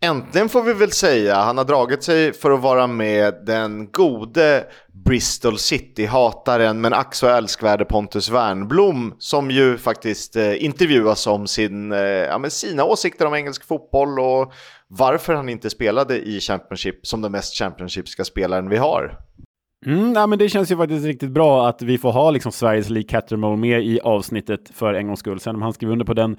Äntligen får vi väl säga. Han har dragit sig för att vara med den gode Bristol City-hataren men ack så älskvärde Pontus Wernblom som ju faktiskt eh, intervjuas om sin, eh, ja, sina åsikter om engelsk fotboll och varför han inte spelade i Championship som den mest Championshipska spelaren vi har. Mm, nej, men det känns ju faktiskt riktigt bra att vi får ha liksom Sveriges Lee Cattermole med i avsnittet för en gångs skull. Sen om han skriver under på den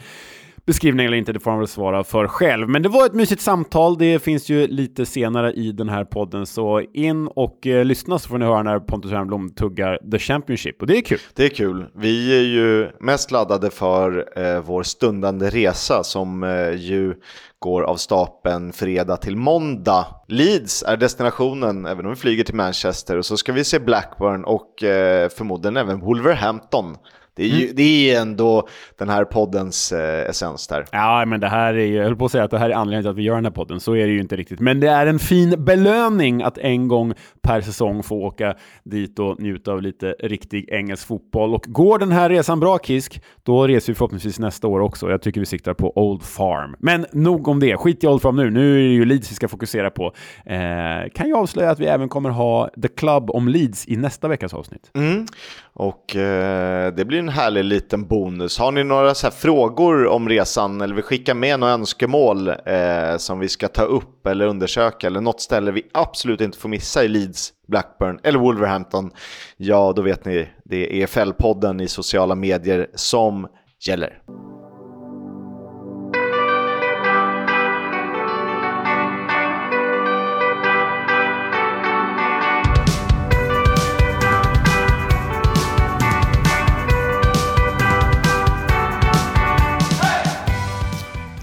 beskrivning eller inte, det får han väl svara för själv. Men det var ett mysigt samtal. Det finns ju lite senare i den här podden, så in och eh, lyssna så får ni höra när Pontus Wernbloom tuggar The Championship. Och det är kul. Det är kul. Vi är ju mest laddade för eh, vår stundande resa som eh, ju går av stapeln fredag till måndag. Leeds är destinationen, även om vi flyger till Manchester. Och så ska vi se Blackburn och eh, förmodligen även Wolverhampton det är, ju, mm. det är ändå den här poddens eh, essens där. Ja, men det här är ju, jag höll på att säga att det här är anledningen till att vi gör den här podden, så är det ju inte riktigt. Men det är en fin belöning att en gång per säsong få åka dit och njuta av lite riktig engelsk fotboll. Och går den här resan bra, Kisk, då reser vi förhoppningsvis nästa år också. Jag tycker vi siktar på Old Farm. Men nog om det, skit i Old Farm nu. Nu är det ju Leeds vi ska fokusera på. Eh, kan ju avslöja att vi även kommer ha The Club om Leeds i nästa veckas avsnitt. Mm. Och eh, det blir en härlig liten bonus. Har ni några så frågor om resan eller vill skicka med några önskemål eh, som vi ska ta upp eller undersöka eller något ställe vi absolut inte får missa i Leeds, Blackburn eller Wolverhampton, ja då vet ni, det är EFL-podden i sociala medier som gäller.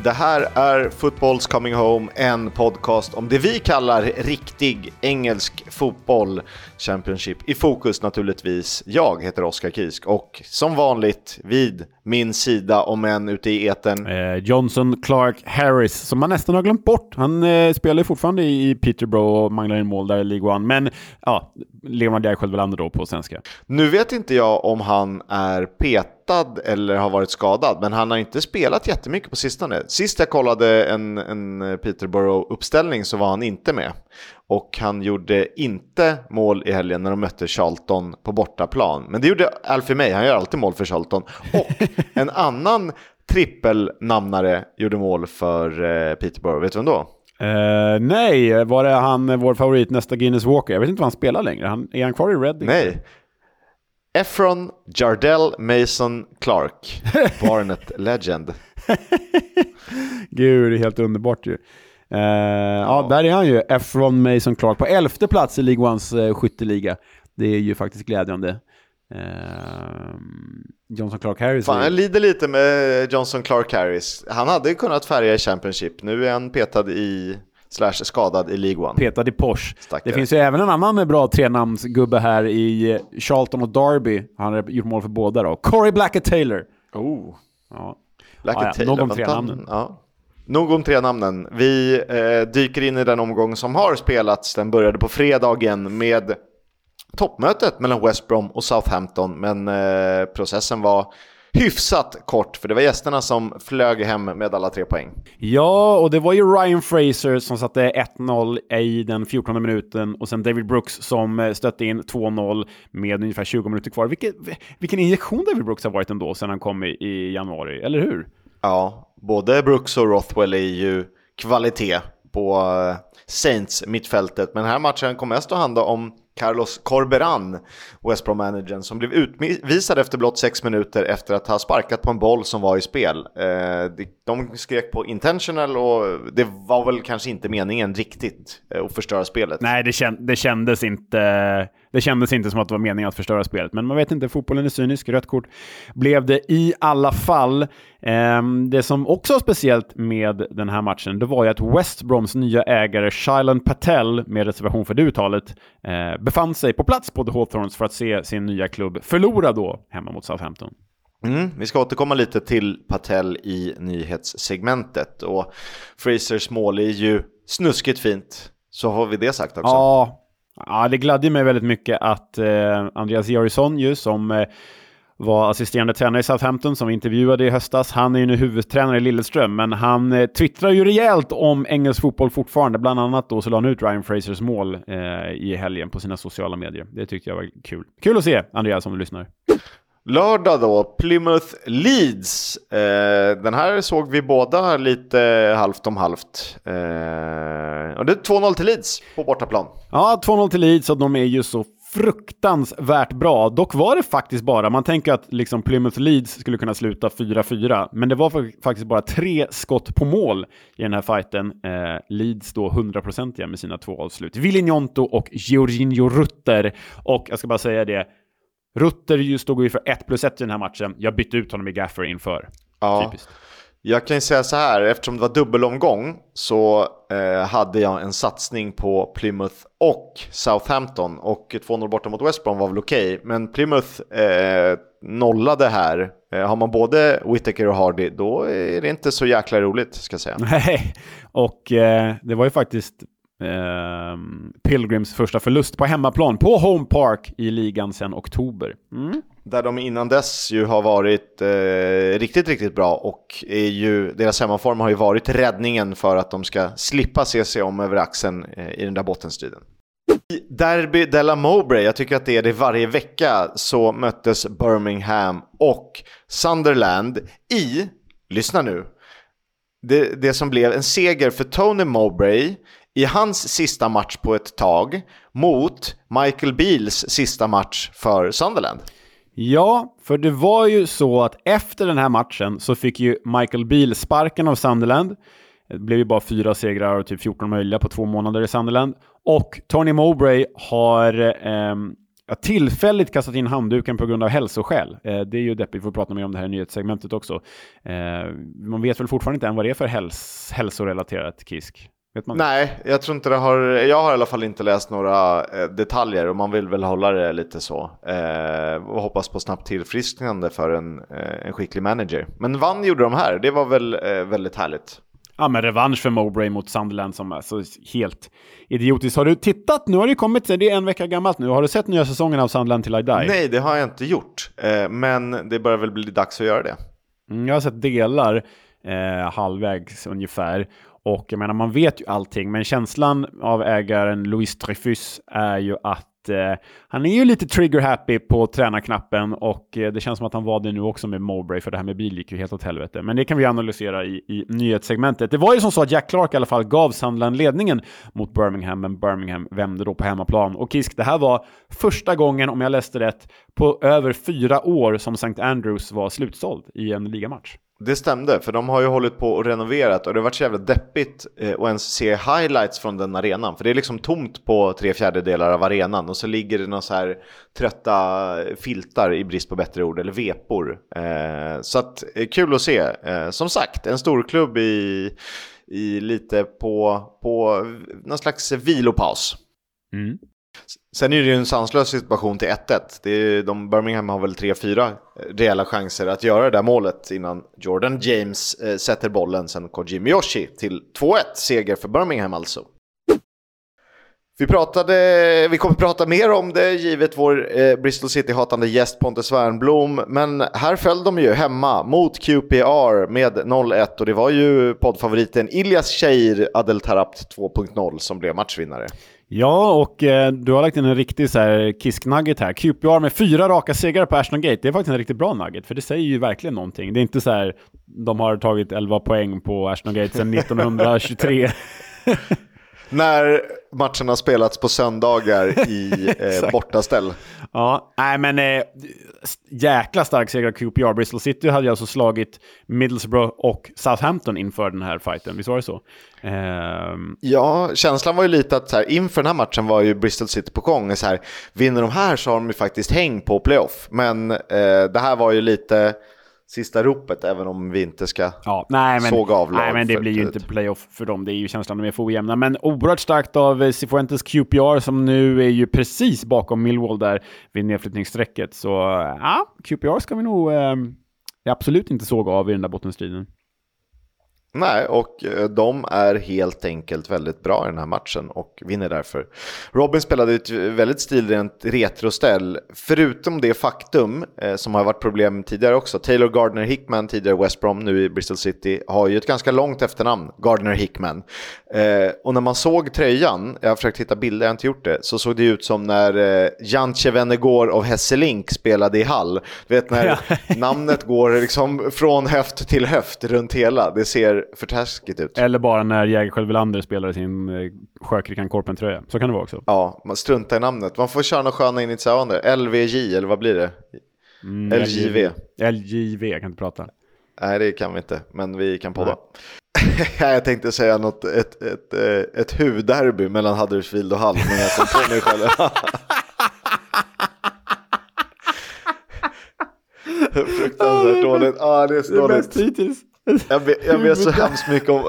Det här är Footballs Coming Home, en podcast om det vi kallar riktig engelsk fotboll. Championship i fokus naturligtvis. Jag heter Oskar Kisk och som vanligt vid min sida, om än ute i eten. Eh, Johnson Clark Harris, som man nästan har glömt bort. Han eh, spelar fortfarande i Peterborough och manglar in mål där i League One, men ja, Levan Djärgård då på svenska. Nu vet inte jag om han är petad eller har varit skadad, men han har inte spelat jättemycket på sistone. Sist jag kollade en, en Peterborough-uppställning så var han inte med. Och han gjorde inte mål i helgen när de mötte Charlton på bortaplan. Men det gjorde Alfie May, han gör alltid mål för Charlton. Och en annan trippelnamnare gjorde mål för eh, Peterborough, vet du vem då? Uh, nej, var det han, vår favorit nästa Guinness Walker? Jag vet inte vad han spelar längre. Han, är han kvar i Reading? Nej. Efron Jardell Mason Clark, Barnet Legend. Gud, det är helt underbart ju. Uh, ja. ja. där är han ju. Efron Mason Clark på elfte plats i League Ones uh, skytteliga. Det är ju faktiskt glädjande. Uh, Johnson Clark Harris. Fan, jag lider lite med Johnson Clark Harris. Han hade kunnat färga i Championship. Nu är han petad i slash skadad i League One. Petad i Porsche. Stackare. Det finns ju även en annan bra trenamnsgubbe här i Charlton och Derby. Han har gjort mål för båda då. Corey Blackett Taylor. Oh. Ja. Blackett ah, ja, Taylor. Nog om tre namnen. Ja. Nog om tre namnen. Vi eh, dyker in i den omgång som har spelats. Den började på fredagen med toppmötet mellan West Brom och Southampton, men eh, processen var hyfsat kort, för det var gästerna som flög hem med alla tre poäng. Ja, och det var ju Ryan Fraser som satte 1-0 i den 14 minuten och sen David Brooks som eh, stötte in 2-0 med ungefär 20 minuter kvar. Vilket, vilken injektion David Brooks har varit ändå sedan han kom i, i januari, eller hur? Ja, både Brooks och Rothwell är ju kvalitet på eh, Saints mittfältet, men den här matchen kom mest att handla om Carlos Corberan, West Brom-managern, som blev utvisad efter blott sex minuter efter att ha sparkat på en boll som var i spel. Eh, de skrek på intentional och det var väl kanske inte meningen riktigt eh, att förstöra spelet. Nej, det, känd det, kändes inte, det kändes inte som att det var meningen att förstöra spelet. Men man vet inte, fotbollen är cynisk. Rött kort blev det i alla fall. Ehm, det som också var speciellt med den här matchen, det var ju att West Broms nya ägare Shilan Patel, med reservation för det uttalet, eh, befann sig på plats på The Hawthorns för att se sin nya klubb förlora då hemma mot Southampton. Mm, vi ska återkomma lite till Patel i nyhetssegmentet och Frasers mål är ju snuskigt fint. Så har vi det sagt också. Ja, ja det gladde mig väldigt mycket att eh, Andreas Georgsson ju som eh, var assisterande tränare i Southampton som vi intervjuade i höstas. Han är ju nu huvudtränare i Lilleström, men han eh, twittrar ju rejält om engelsk fotboll fortfarande. Bland annat då så la han ut Ryan Frasers mål eh, i helgen på sina sociala medier. Det tyckte jag var kul. Kul att se, Andreas, om du lyssnar. Lördag då, Plymouth Leeds. Eh, den här såg vi båda lite halvt om halvt. Eh, och det är 2-0 till Leeds på bortaplan. Ja, 2-0 till Leeds och de är ju så fruktansvärt bra. Dock var det faktiskt bara, man tänker att liksom Plymouth Leeds skulle kunna sluta 4-4, men det var faktiskt bara tre skott på mål i den här fighten. Eh, Leeds då 100% med sina två avslut. Villinjonto och Georginio Rutter. Och jag ska bara säga det, Rutter stod ju för 1 plus 1 i den här matchen. Jag bytte ut honom i Gaffer inför. Ja. Typiskt. Jag kan ju säga så här, eftersom det var dubbelomgång så eh, hade jag en satsning på Plymouth och Southampton och 2-0 borta mot West Brom var väl okej, okay. men Plymouth eh, nollade här. Eh, har man både Whittaker och Hardy, då är det inte så jäkla roligt ska jag säga. Nej, och eh, det var ju faktiskt Eh, Pilgrims första förlust på hemmaplan på Home Park i ligan sedan oktober. Mm. Där de innan dess ju har varit eh, riktigt, riktigt bra och är ju, deras hemmaform har ju varit räddningen för att de ska slippa se sig om över axeln eh, i den där bottenstriden. I Derby Della Mowbray, jag tycker att det är det varje vecka, så möttes Birmingham och Sunderland i, lyssna nu, det, det som blev en seger för Tony Mowbray i hans sista match på ett tag mot Michael Beals sista match för Sunderland. Ja, för det var ju så att efter den här matchen så fick ju Michael Beal sparken av Sunderland. Det blev ju bara fyra segrar och typ 14 möjliga på två månader i Sunderland. Och Tony Mowbray har eh, tillfälligt kastat in handduken på grund av hälsoskäl. Eh, det är ju deppigt, vi får prata mer om det här i nyhetssegmentet också. Eh, man vet väl fortfarande inte än vad det är för häls hälsorelaterat kisk? Nej, jag tror inte det har, jag har i alla fall inte läst några eh, detaljer och man vill väl hålla det lite så. Eh, och hoppas på snabbt tillfrisknande för en, eh, en skicklig manager. Men vann gjorde de här, det var väl eh, väldigt härligt. Ja, men revansch för Mowbray mot Sunderland som är så helt idiotiskt. Har du tittat? Nu har det kommit, det är en vecka gammalt nu. Har du sett nya säsongen av Sunderland till I Die? Nej, det har jag inte gjort. Eh, men det börjar väl bli dags att göra det. Mm, jag har sett delar, eh, halvvägs ungefär. Och jag menar, man vet ju allting, men känslan av ägaren Louis Trefus, är ju att eh, han är ju lite trigger-happy på tränarknappen och eh, det känns som att han var det nu också med Mowbray, för det här med bil gick ju helt åt helvete. Men det kan vi analysera i, i nyhetssegmentet. Det var ju som så att Jack Clark i alla fall gav Sunderland ledningen mot Birmingham, men Birmingham vände då på hemmaplan. Och Kisk, det här var första gången, om jag läste rätt, på över fyra år som St. Andrews var slutsåld i en ligamatch. Det stämde, för de har ju hållit på och renoverat och det har varit så jävla deppigt eh, att ens se highlights från den arenan. För det är liksom tomt på tre fjärdedelar av arenan och så ligger det några så här trötta filtar i brist på bättre ord, eller vepor. Eh, så att eh, kul att se. Eh, som sagt, en storklubb i, i lite på, på någon slags vilopaus. Mm. Sen är det ju en sanslös situation till 1-1. Det är, de, Birmingham har väl 3-4 eh, reella chanser att göra det där målet innan Jordan James eh, sätter bollen. Sen Koji Miyoshi till 2-1, seger för Birmingham alltså. Vi, pratade, vi kommer prata mer om det givet vår eh, Bristol City-hatande gäst Pontus Wernblom. Men här föll de ju hemma mot QPR med 0-1 och det var ju poddfavoriten Ilyas Adel Adeltarapt 2.0 som blev matchvinnare. Ja, och eh, du har lagt in en riktig så här kisk-nugget här. QPR med fyra raka segrar på Ashton Gate. Det är faktiskt en riktigt bra nugget, för det säger ju verkligen någonting. Det är inte så här, de har tagit 11 poäng på Ashton Gate sedan 1923. När matcherna spelats på söndagar i eh, bortaställ. Ja, nej men eh, jäkla stark seger av QPR. Bristol City hade alltså slagit Middlesbrough och Southampton inför den här fighten. Visst var det så? Eh... Ja, känslan var ju lite att så här, inför den här matchen var ju Bristol City på gång. Så här, vinner de här så har de ju faktiskt häng på playoff. Men eh, det här var ju lite sista ropet, även om vi inte ska ja, nej, men, såga av lag. Nej, men det blir ju inte playoff för dem. Det är ju känslan de är för ojämna. Men oerhört starkt av eh, Cifuentes QPR som nu är ju precis bakom Millwall där vid nedflyttningsstrecket. Så ja, QPR ska vi nog eh, absolut inte såga av i den där bottenstriden. Nej, och eh, de är helt enkelt väldigt bra i den här matchen och vinner därför. Robin spelade ett väldigt stilrent retroställ, förutom det faktum eh, som har varit problem tidigare också. Taylor Gardner Hickman, tidigare West Brom, nu i Bristol City, har ju ett ganska långt efternamn, Gardner Hickman. Eh, och när man såg tröjan, jag har försökt hitta bilder, jag har inte gjort det, så såg det ut som när Jantje Wennergård av Hesselink spelade i Hall. Du vet när namnet går liksom från höft till höft runt hela, det ser för taskigt ut. Eller bara när Jägerskiöld Welander spelade sin eh, Sjökrikan Korpen-tröja. Så kan det vara också. Ja, man struntar i namnet. Man får köra några sköna initialer. LVJ, eller vad blir det? Mm, LJV. LJV, jag kan inte prata. Nej, det kan vi inte, men vi kan podda. jag tänkte säga något, ett, ett, ett, eh, ett huvudderby mellan Huddersfield och Hall, men jag kom på mig själv. Fruktansvärt dåligt. Ah, det är så det är dåligt. bäst hittills. Jag ber, jag ber så hemskt mycket om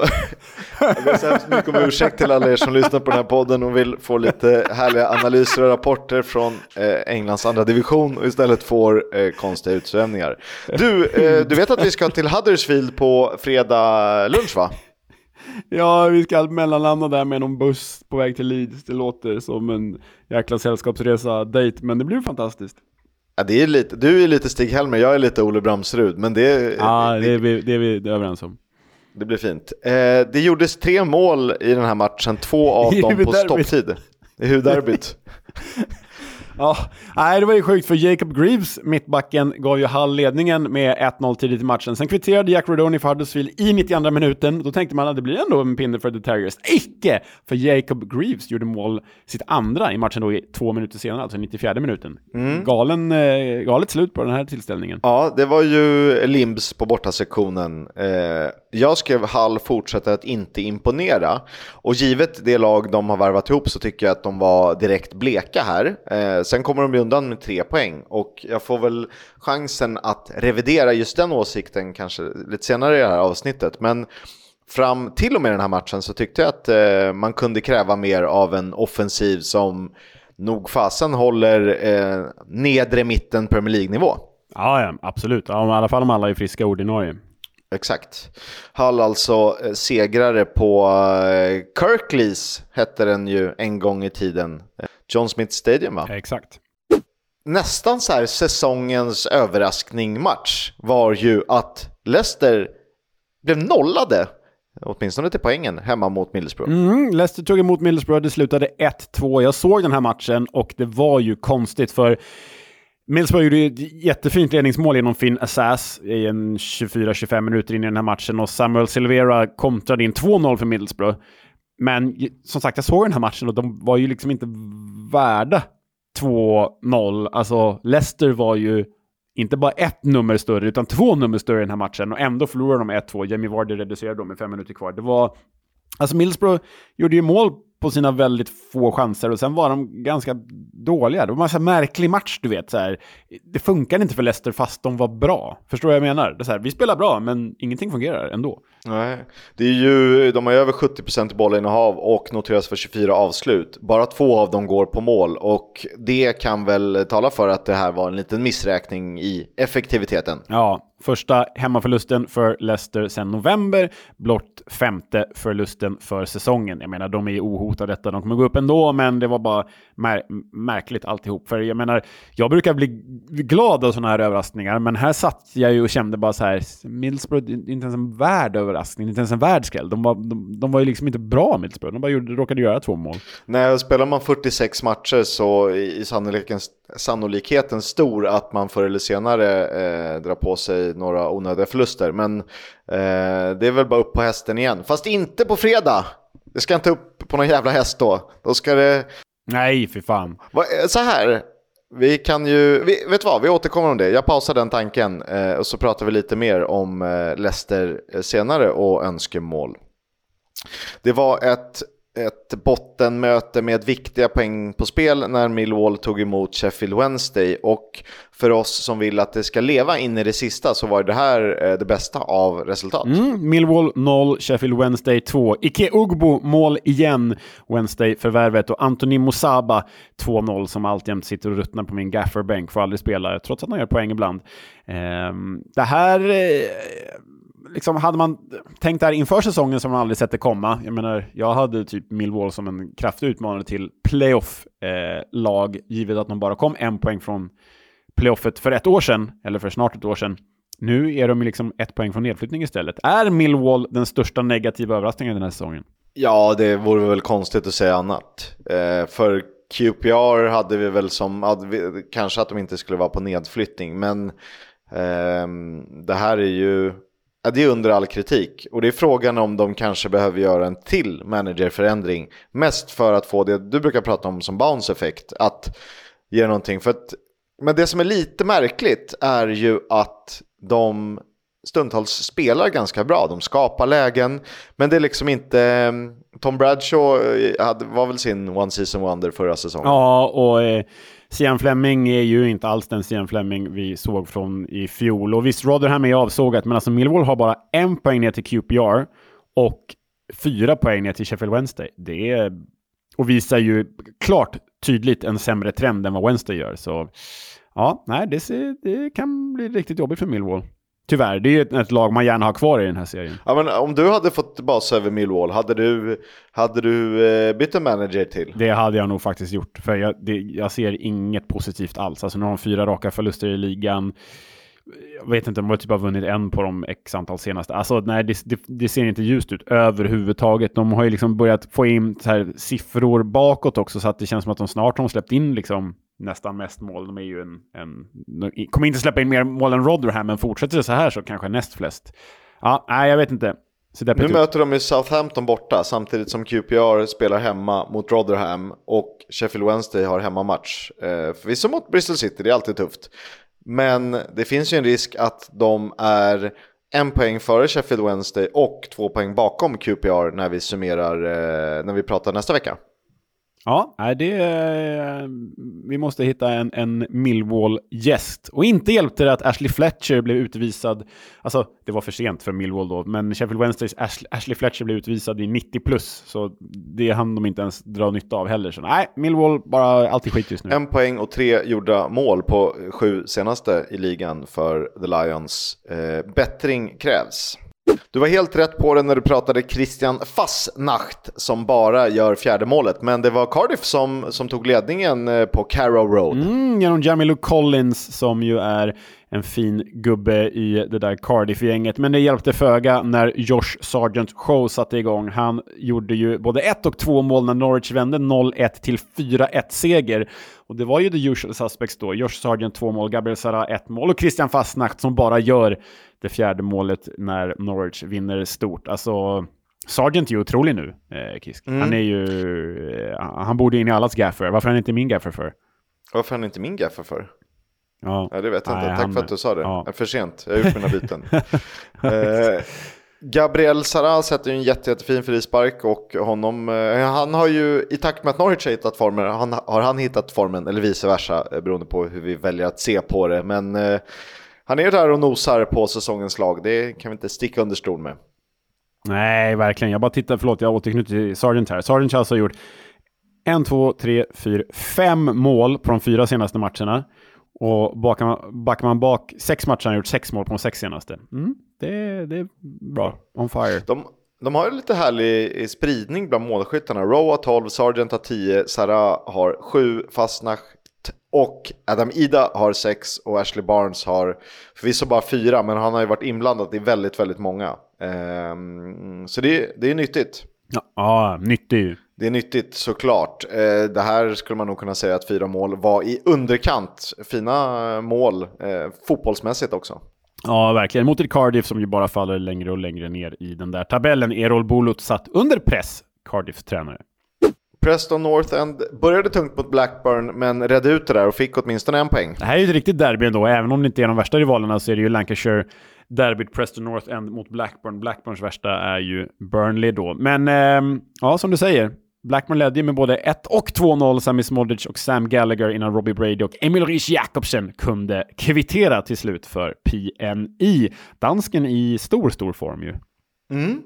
Jag ber så hemskt mycket om ursäkt till alla er som lyssnar på den här podden och vill få lite härliga analyser och rapporter från eh, Englands andra division och istället får eh, konstiga utsvävningar. Du, eh, du vet att vi ska till Huddersfield på fredag lunch va? Ja, vi ska mellanlanda där med någon buss på väg till Leeds. Det låter som en jäkla sällskapsresa-dejt, men det blir fantastiskt. Ja, det är lite, du är lite Stig-Helmer, jag är lite Ole Bramsrud, men det, ja, det, är vi, det är vi överens om. Det blir fint. Eh, det gjordes tre mål i den här matchen, två av dem på stopptid. I huvudderbyt. Ja, nej, det var ju sjukt för Jacob Greaves, mittbacken, gav ju Hall ledningen med 1-0 tidigt i matchen. Sen kvitterade Jack Rodoni för Huddersfield i 92 minuten. Då tänkte man att det blir ändå en pinne för The Terriers. Icke! För Jacob Greaves gjorde mål, sitt andra i matchen då i två minuter senare, alltså 94 minuten. Mm. Galen, eh, galet slut på den här tillställningen. Ja, det var ju Limbs på bortasektionen. Eh, jag skrev Hall fortsätter att inte imponera. Och givet det lag de har varvat ihop så tycker jag att de var direkt bleka här. Eh, sen kommer de ju undan med tre poäng och jag får väl chansen att revidera just den åsikten kanske lite senare i det här avsnittet. Men fram till och med den här matchen så tyckte jag att eh, man kunde kräva mer av en offensiv som nog fasen håller eh, nedre mitten Premier League-nivå. Ja, ja, absolut. Ja, I alla fall om alla är friska ordinarie. Exakt. Hall alltså eh, segrare på Kirklees hette den ju en gång i tiden. John Smith Stadium va? Exakt. Nästan så här säsongens överraskning-match var ju att Leicester blev nollade åtminstone till poängen, hemma mot Middlesbrough. Mm, Leicester tog emot Middlesbrough, det slutade 1-2. Jag såg den här matchen och det var ju konstigt för Middlesbrough gjorde ett jättefint ledningsmål genom Finn Assas i en 24-25 minuter in i den här matchen och Samuel Silvera kontrade in 2-0 för Middlesbrough. Men som sagt, jag såg den här matchen och de var ju liksom inte värda 2-0. Alltså, Leicester var ju inte bara ett nummer större, utan två nummer större i den här matchen och ändå förlorade de 1-2. Jamie Vardy reducerade dem med fem minuter kvar. Det var... Alltså Middlesbrough gjorde ju mål på sina väldigt få chanser och sen var de ganska dåliga. Det var en märklig match, du vet. Så här. Det funkade inte för Leicester fast de var bra. Förstår du vad jag menar? Det är så här, vi spelar bra, men ingenting fungerar ändå. Nej, det är ju, de har över 70% bollinnehav och noteras för 24 avslut. Bara två av dem går på mål och det kan väl tala för att det här var en liten missräkning i effektiviteten. Ja, Första hemmaförlusten för Leicester sedan november, blott femte förlusten för säsongen. Jag menar, de är ohotade detta, de kommer gå upp ändå, men det var bara mär märkligt alltihop. För jag menar, jag brukar bli glad av sådana här överraskningar, men här satt jag ju och kände bara så här, Middlesbrough, inte ens en värd överraskning, inte ens en världskräll. De var, de, de var ju liksom inte bra Middlesbrough, de bara gjorde, råkade göra två mål. Nej, spelar man 46 matcher så i sannolikheten, sannolikheten stor att man förr eller senare eh, drar på sig några onödiga förluster. Men eh, det är väl bara upp på hästen igen. Fast inte på fredag! Det ska inte upp på någon jävla häst då. Då ska det... Nej, för fan. Eh, så här, vi kan ju, vi, vet du vad, vi återkommer om det. Jag pausar den tanken eh, och så pratar vi lite mer om eh, Leicester senare och önskemål. Det var ett ett bottenmöte med viktiga poäng på spel när Millwall tog emot Sheffield Wednesday och för oss som vill att det ska leva in i det sista så var det här eh, det bästa av resultat. Mm, Millwall 0, Sheffield Wednesday 2. Ike Ugbo mål igen, Wednesday-förvärvet och Anthony Mosaba 2-0 som alltjämt sitter och ruttnar på min gafferbänk, får aldrig spela trots att han gör poäng ibland. Ehm, det här... Eh, Liksom, hade man tänkt det här inför säsongen som man aldrig sett det komma. Jag menar, jag hade typ Millwall som en kraftig utmanare till playoff-lag, eh, givet att de bara kom en poäng från playoffet för ett år sedan, eller för snart ett år sedan. Nu är de liksom ett poäng från nedflyttning istället. Är Millwall den största negativa överraskningen den här säsongen? Ja, det vore väl konstigt att säga annat. Eh, för QPR hade vi väl som, hade vi, kanske att de inte skulle vara på nedflyttning, men eh, det här är ju Ja, det är under all kritik och det är frågan om de kanske behöver göra en till managerförändring. Mest för att få det du brukar prata om som bounce-effekt, att ge någonting. För att, men det som är lite märkligt är ju att de stundtals spelar ganska bra. De skapar lägen, men det är liksom inte... Eh, Tom Bradshaw eh, hade, var väl sin one season wonder förra säsongen. Ja, och eh, Sian Fleming är ju inte alls den Sian Fleming vi såg från i fjol. Och visst, Rotherham är avsågat, men alltså Millwall har bara en poäng ner till QPR och fyra poäng ner till Sheffield Wednesday. Det är, och visar ju klart tydligt en sämre trend än vad Wednesday gör. Så ja, nej, det, ser, det kan bli riktigt jobbigt för Millwall. Tyvärr, det är ju ett, ett, lag man gärna har kvar i den här serien. Ja, men om du hade fått basa över Millwall, hade du, hade du eh, bytt en manager till? Det hade jag nog faktiskt gjort, för jag, det, jag ser inget positivt alls. Alltså nu har de fyra raka förluster i ligan. Jag vet inte, de har typ har vunnit en på de x antal senaste. Alltså nej, det, det, det, ser inte ljust ut överhuvudtaget. De har ju liksom börjat få in så här siffror bakåt också, så att det känns som att de snart har släppt in liksom nästan mest mål. De är ju en, en de kommer inte släppa in mer mål än Rotherham, men fortsätter det så här så kanske näst flest. Ja, nej, jag vet inte. Nu möter de ju Southampton borta samtidigt som QPR spelar hemma mot Rotherham och Sheffield Wednesday har hemmamatch. Eh, förvisso mot Bristol City, det är alltid tufft. Men det finns ju en risk att de är en poäng före Sheffield Wednesday och två poäng bakom QPR när vi summerar, eh, när vi pratar nästa vecka. Ja, det, vi måste hitta en, en Millwall-gäst. Och inte hjälpte det att Ashley Fletcher blev utvisad. Alltså, det var för sent för Millwall då, men Sheffield Wednesdays Ashley, Ashley Fletcher blev utvisad i 90 plus. Så det hann de inte ens dra nytta av heller. Så nej, Millwall bara alltid skit just nu. En poäng och tre gjorda mål på sju senaste i ligan för The Lions. Eh, bättring krävs. Du var helt rätt på det när du pratade Christian Fassnacht som bara gör fjärde målet. Men det var Cardiff som, som tog ledningen eh, på Carrow Road. Mm, genom Jamilu Collins som ju är en fin gubbe i det där Cardiff-gänget. Men det hjälpte föga när Josh Sargent Show satte igång. Han gjorde ju både ett och två mål när Norwich vände 0-1 till 4-1 seger. Och det var ju the usual suspects då. Josh Sargent två mål, Gabriel Sara ett mål och Christian Fastnacht som bara gör det fjärde målet när Norwich vinner stort. Alltså, Sargent är ju otrolig nu, eh, Kisk. Mm. Han är ju... Eh, han borde in i allas gaffer. Varför är han inte min gaffer för? Varför är han inte min gaffer för? Ja. ja, det vet jag Nej, inte. Tack han... för att du sa det. Ja. För sent, jag har gjort mina byten. eh, Gabriel Sara sätter ju en jätte, jättefin frispark och honom, eh, han har ju i takt med att Norwich har hittat formen, han, har han hittat formen eller vice versa eh, beroende på hur vi väljer att se på det. Men eh, han är där och nosar på säsongens lag, det kan vi inte sticka under stol med. Nej, verkligen. Jag bara tittar, förlåt, jag återknyter till Sargent här. Sargent har alltså gjort en, två, tre, fyra, fem mål på de fyra senaste matcherna. Och backar man, backar man bak sex matcher har han gjort sex mål på de sex senaste. Mm, det, det är bra. On fire. De, de har ju lite härlig eh, spridning bland målskyttarna. Rowe har 12, Sargent har 10, Sara har 7, Fastnacht och Adam Ida har 6 och Ashley Barnes har förvisso bara 4 men han har ju varit inblandad i väldigt, väldigt många. Um, så det, det är nyttigt. Ja, ja nyttig. Det är nyttigt såklart. Eh, det här skulle man nog kunna säga att fyra mål var i underkant. Fina mål, eh, fotbollsmässigt också. Ja, verkligen. Mot ett Cardiff som ju bara faller längre och längre ner i den där tabellen. Erol Bulut satt under press, Cardiffs tränare. Preston North End började tungt mot Blackburn, men redde ut det där och fick åtminstone en poäng. Det här är ju ett riktigt derby ändå. Även om det inte är de värsta rivalerna så är det ju Lancashire derbyt Preston North End mot Blackburn. Blackburns värsta är ju Burnley då. Men eh, ja, som du säger. Blackburn ledde ju med både 1 och 2-0 Sami Smodic och Sam Gallagher innan Robbie Brady och Emil Rich Jakobsen kunde kvittera till slut för PNI. Dansken i stor, stor form ju. Mm,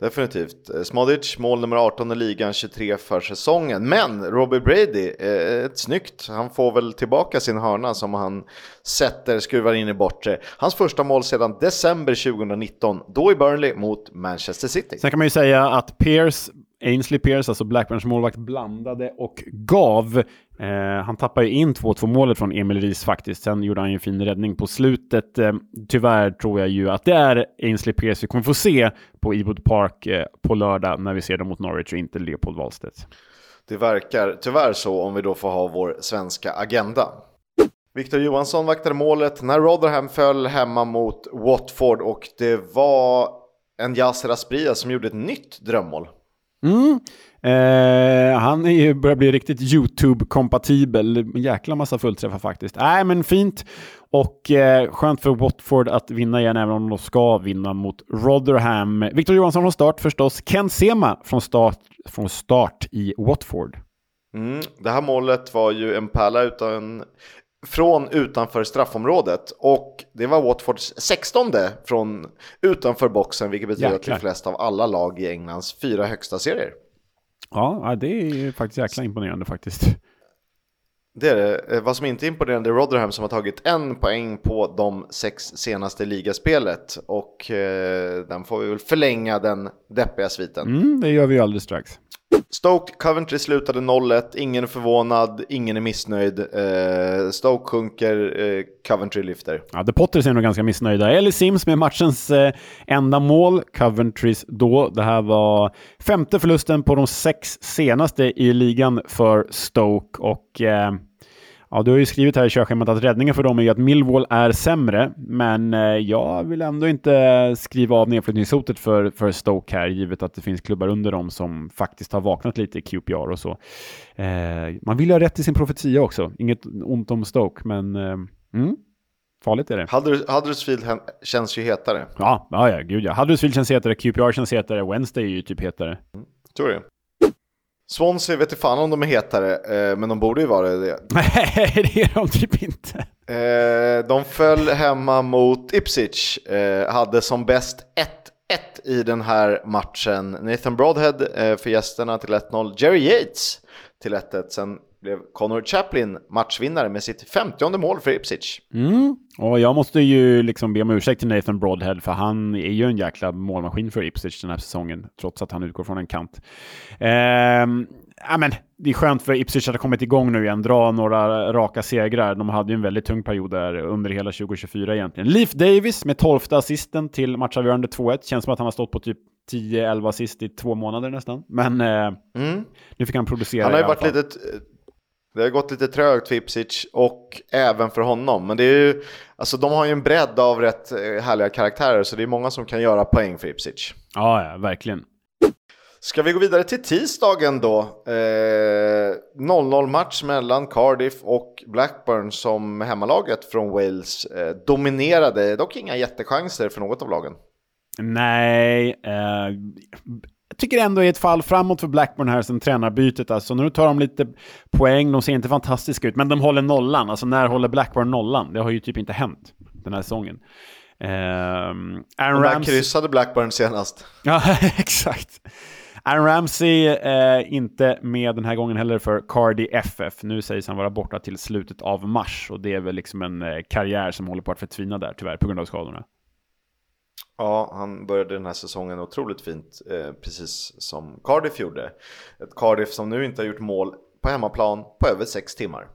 definitivt. Smodic, mål nummer 18 i ligan, 23 för säsongen. Men Robbie Brady, eh, ett snyggt. Han får väl tillbaka sin hörna som han sätter, skruvar in i bortre. Hans första mål sedan december 2019, då i Burnley mot Manchester City. Sen kan man ju säga att Pierce Ainsley Pierce, alltså Blackburns målvakt, blandade och gav. Eh, han tappade ju in 2-2 målet från Emil Ries faktiskt. Sen gjorde han ju en fin räddning på slutet. Eh, tyvärr tror jag ju att det är Ainsley Pierce vi kommer få se på Ewood Park eh, på lördag när vi ser dem mot Norwich och inte Leopold Wahlstedt. Det verkar tyvärr så om vi då får ha vår svenska agenda. Victor Johansson vaktade målet när Rotherham föll hemma mot Watford och det var en Yasser Asprilla som gjorde ett nytt drömmål. Mm. Eh, han är ju, börjar bli riktigt YouTube-kompatibel. Jäkla massa fullträffar faktiskt. Nej, men fint. Och eh, skönt för Watford att vinna igen, även om de ska vinna mot Rotherham. Victor Johansson från start förstås. Ken Sema från start, från start i Watford. Mm, det här målet var ju en pärla utan, från utanför straffområdet och det var Watfords 16 från utanför boxen, vilket betyder jäklar. att det är flest av alla lag i Englands fyra högsta serier. Ja, det är ju faktiskt jäkla imponerande faktiskt. Det är det. Eh, vad som inte är imponerande är Rotherham som har tagit en poäng på de sex senaste ligaspelet och eh, den får vi väl förlänga den deppiga sviten. Mm, det gör vi ju alldeles strax. Stoke Coventry slutade 0-1, ingen är förvånad, ingen är missnöjd. Eh, Stoke sjunker, eh, Coventry lyfter. Ja, The Potters är nog ganska missnöjda. Eller Sims med matchens eh, enda mål, Coventrys då. Det här var femte förlusten på de sex senaste i ligan för Stoke och eh, Ja, du har ju skrivit här i körschemat att räddningen för dem är ju att Millwall är sämre, men eh, jag vill ändå inte skriva av nedflyttningshotet för, för Stoke här, givet att det finns klubbar under dem som faktiskt har vaknat lite i QPR och så. Eh, man vill ju ha rätt i sin profetia också, inget ont om Stoke, men eh, mm, farligt är det. Huddersfield känns ju hetare. Ja, ja, ja, gud ja. Huddersfield känns hetare, QPR känns hetare, Wednesday är ju typ hetare. Mm, tror det. Swansea vet inte fan om de är hetare, eh, men de borde ju vara det. Nej, det är de typ inte. Eh, de föll hemma mot Ipswich, eh, hade som bäst 1-1 i den här matchen. Nathan Broadhead för gästerna till 1-0, Jerry Yates till 1-1. Sen blev Connor Chaplin matchvinnare med sitt 50 mål för Ipswich. Mm. Och jag måste ju liksom be om ursäkt till Nathan Broadhead, för han är ju en jäkla målmaskin för Ipswich den här säsongen, trots att han utgår från en kant. Ehm, ja, men det är skönt för Ipswich att ha kommit igång nu igen, dra några raka segrar. De hade ju en väldigt tung period där under hela 2024 egentligen. Leif Davis med 12 assisten till matchavgörande 2-1. Känns som att han har stått på typ 10-11 assist i två månader nästan. Men eh, mm. nu fick han producera Han har ju varit lite det har gått lite trögt för Ipsic och även för honom. Men det är ju, alltså de har ju en bredd av rätt eh, härliga karaktärer så det är många som kan göra poäng för Ipsic. Ja, ja verkligen. Ska vi gå vidare till tisdagen då? Eh, 0-0 match mellan Cardiff och Blackburn som hemmalaget från Wales eh, dominerade. Dock inga jättechanser för något av lagen. Nej, eh, tycker ändå är ett fall framåt för Blackburn här sen tränarbytet. Alltså, nu tar de lite poäng, de ser inte fantastiska ut, men de håller nollan. Alltså när håller Blackburn nollan? Det har ju typ inte hänt den här säsongen. Um, Aaron Ramsey... kryssade Blackburn senast. Ja, exakt. Aaron Ramsey eh, inte med den här gången heller för Cardi FF. Nu sägs han vara borta till slutet av mars och det är väl liksom en eh, karriär som håller på att förtvina där tyvärr på grund av skadorna. Ja, han började den här säsongen otroligt fint, eh, precis som Cardiff gjorde. Ett Cardiff som nu inte har gjort mål på hemmaplan på över sex timmar.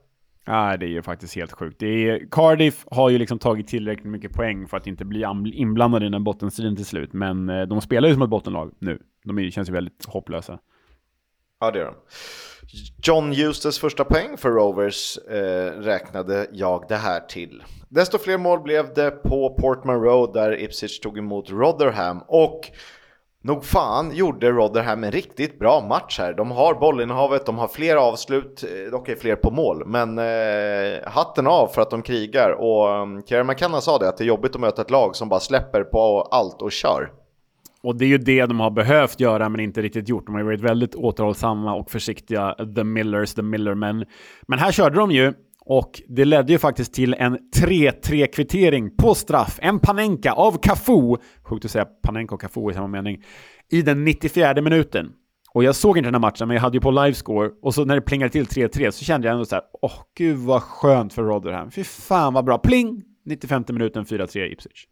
Ja, det är ju faktiskt helt sjukt. Det är, Cardiff har ju liksom tagit tillräckligt mycket poäng för att inte bli inblandade i den här bottenstriden till slut, men eh, de spelar ju som ett bottenlag nu. De är, känns ju väldigt hopplösa. Ja, det gör de. John Eustace första poäng för Rovers eh, räknade jag det här till. Desto fler mål blev det på Portman Road där Ipswich tog emot Rotherham och nog fan gjorde Rotherham en riktigt bra match här. De har bollinnehavet, de har fler avslut, eh, dock är fler på mål, men eh, hatten av för att de krigar och um, Kieran McKenna sa det att det är jobbigt att möta ett lag som bara släpper på allt och kör. Och det är ju det de har behövt göra men inte riktigt gjort. De har ju varit väldigt återhållsamma och försiktiga, the Millers, the Millermen. Men här körde de ju Och det ledde ju faktiskt till en 3-3 kvittering på straff. En Panenka av Cafu, sjukt att säga Panenka och Cafu i samma mening, i den 94 minuten. Och jag såg inte den här matchen, men jag hade ju på livescore. Och så när det plingade till 3-3 så kände jag ändå så här, åh oh, gud vad skönt för Rotherham. Fy fan vad bra. Pling! 95 minuten 4-3 Ipswich.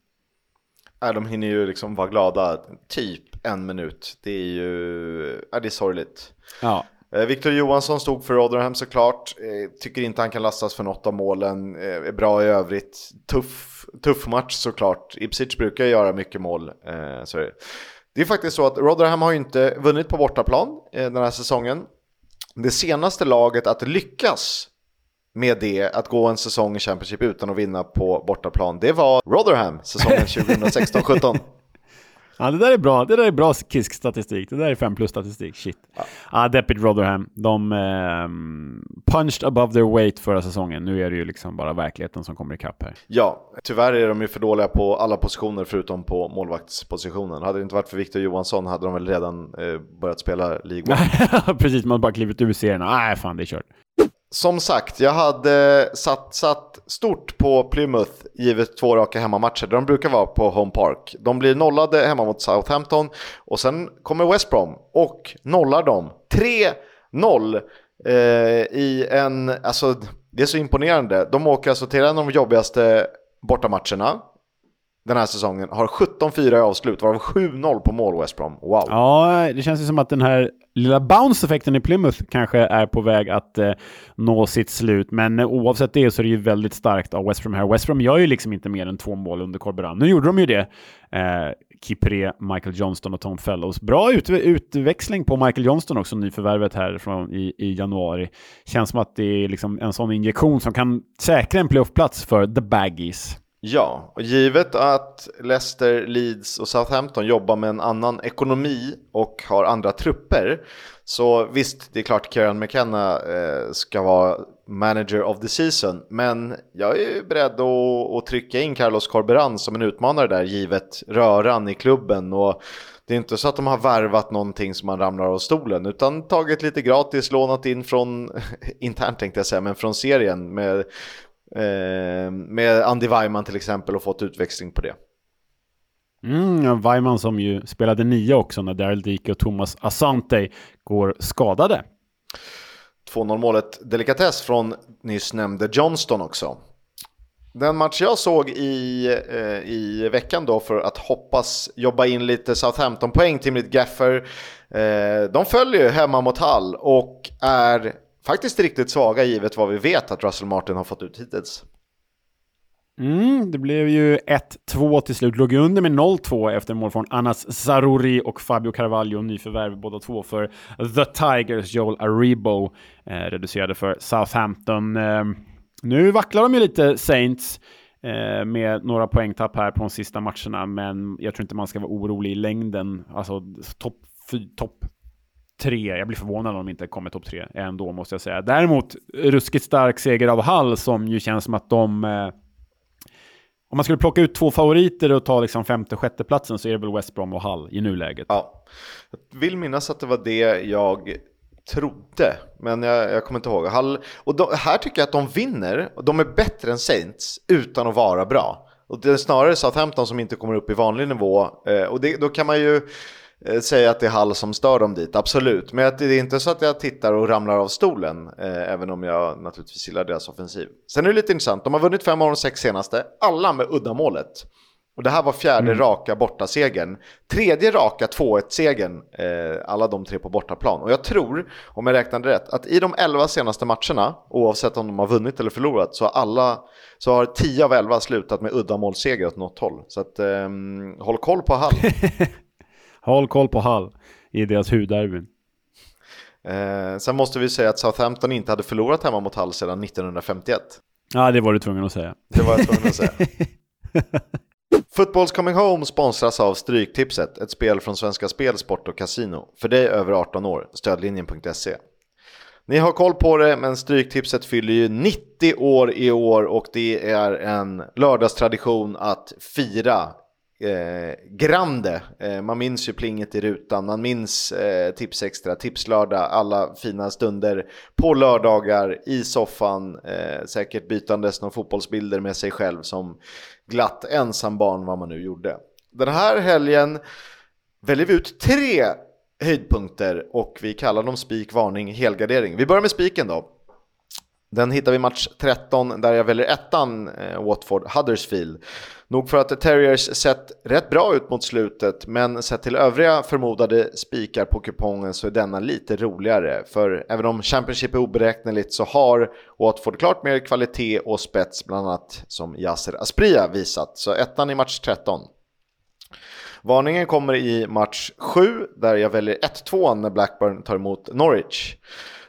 Nej, de hinner ju liksom vara glada typ en minut. Det är ju, ja, det är sorgligt. Ja. Eh, Victor Johansson stod för Rotherham såklart. Eh, tycker inte han kan lastas för något av målen. Eh, är bra i övrigt. Tuff, tuff match såklart. Ipswich brukar göra mycket mål. Så det är faktiskt så att Rotherham har ju inte vunnit på bortaplan den här säsongen. Det senaste laget att lyckas med det, att gå en säsong i Championship utan att vinna på bortaplan, det var Rotherham säsongen 2016-17. Ja, det där är bra. Det där är bra KISK-statistik. Det där är 5 plus-statistik. Shit. Ja, ah, deppigt Rotherham. De eh, punched above their weight förra säsongen. Nu är det ju liksom bara verkligheten som kommer ikapp här. Ja, tyvärr är de ju för dåliga på alla positioner förutom på målvaktspositionen. Hade det inte varit för Victor Johansson hade de väl redan eh, börjat spela League Precis, man har bara klivit ur serien. Nej, fan det är kört. Som sagt, jag hade satsat stort på Plymouth givet två raka hemmamatcher där de brukar vara på Home Park. De blir nollade hemma mot Southampton och sen kommer West Brom och nollar dem. 3-0 eh, i en, alltså det är så imponerande. De åker alltså till en av de jobbigaste bortamatcherna den här säsongen har 17-4 i avslut, varav 7-0 på mål West Brom. Wow! Ja, det känns ju som att den här lilla bounce-effekten i Plymouth kanske är på väg att eh, nå sitt slut. Men eh, oavsett det så är det ju väldigt starkt av West Brom här. West Brom gör ju liksom inte mer än två mål under Corberan. Nu gjorde de ju det. Eh, Kipre, Michael Johnston och Tom Fellows. Bra ut utväxling på Michael Johnston också, nyförvärvet här från i, i januari. Känns som att det är liksom en sån injektion som kan säkra en playoffplats för the Baggies. Ja, och givet att Leicester, Leeds och Southampton jobbar med en annan ekonomi och har andra trupper så visst, det är klart Kieran McKenna eh, ska vara manager of the season men jag är beredd att, att trycka in Carlos Corberan som en utmanare där givet röran i klubben. Och det är inte så att de har värvat någonting som man ramlar av stolen utan tagit lite gratis, lånat in från, internt tänkte jag säga, men från serien med Eh, med Andy Weimann till exempel och fått utväxling på det. Mm, Weimann som ju spelade nia också när Daryl Dike och Thomas Asante går skadade. 2-0 målet delikatess från nyss nämnde Johnston också. Den match jag såg i, eh, i veckan då för att hoppas jobba in lite Southampton-poäng till mitt Gaffer. Eh, de följer hemma mot Hall och är faktiskt riktigt svaga givet vad vi vet att Russell Martin har fått ut hittills. Mm, det blev ju 1-2 till slut. Låg under med 0-2 efter mål från Anas Zaruri och Fabio Carvalho, nyförvärv båda två för The Tigers. Joel Aribo eh, reducerade för Southampton. Eh, nu vacklar de ju lite, Saints, eh, med några poängtapp här på de sista matcherna, men jag tror inte man ska vara orolig i längden. Alltså topp top tre. Jag blir förvånad om de inte kommer topp tre ändå, måste jag säga. Däremot ruskigt stark seger av Hall som ju känns som att de... Eh, om man skulle plocka ut två favoriter och ta liksom femte, sjätte platsen så är det väl West Brom och Hall i nuläget. Ja, jag vill minnas att det var det jag trodde, men jag, jag kommer inte ihåg. Hall, och de, här tycker jag att de vinner, och de är bättre än Saints utan att vara bra. Och det är snarare Southampton som inte kommer upp i vanlig nivå. Eh, och det, då kan man ju säga att det är Hall som stör dem dit, absolut. Men det är inte så att jag tittar och ramlar av stolen, eh, även om jag naturligtvis gillar deras offensiv. Sen är det lite intressant, de har vunnit fem av de sex senaste, alla med uddamålet. Och det här var fjärde mm. raka bortasegern. Tredje raka 2-1-segern, eh, alla de tre på bortaplan. Och jag tror, om jag räknade rätt, att i de elva senaste matcherna, oavsett om de har vunnit eller förlorat, så alla, så har 10 av 11 slutat med uddamålsseger åt något håll. Så att, eh, håll koll på Hall. Håll koll på Hall i deras huvudderbyn. Eh, sen måste vi säga att Southampton inte hade förlorat hemma mot Hall sedan 1951. Ja, det var du tvungen att säga. Det var jag tvungen att säga. Footballs Coming Home sponsras av Stryktipset, ett spel från Svenska Spel, Sport och Casino. För dig över 18 år, stödlinjen.se. Ni har koll på det, men Stryktipset fyller ju 90 år i år och det är en lördagstradition att fira eh, grande. Eh, man minns ju plinget i rutan, man minns eh, Tips Extra, Tipslördag, alla fina stunder på lördagar i soffan, eh, säkert bytandes några fotbollsbilder med sig själv som glatt ensambarn vad man nu gjorde. Den här helgen väljer vi ut tre höjdpunkter och vi kallar dem spik, varning, helgardering. Vi börjar med spiken då. Den hittar vi match 13 där jag väljer ettan eh, Watford Huddersfield. Nog för att Terriers sett rätt bra ut mot slutet men sett till övriga förmodade spikar på kupongen så är denna lite roligare. För även om Championship är oberäkneligt så har Watford klart mer kvalitet och spets bland annat som Yasser Aspria visat. Så ettan i match 13. Varningen kommer i match 7 där jag väljer 1-2 när Blackburn tar emot Norwich.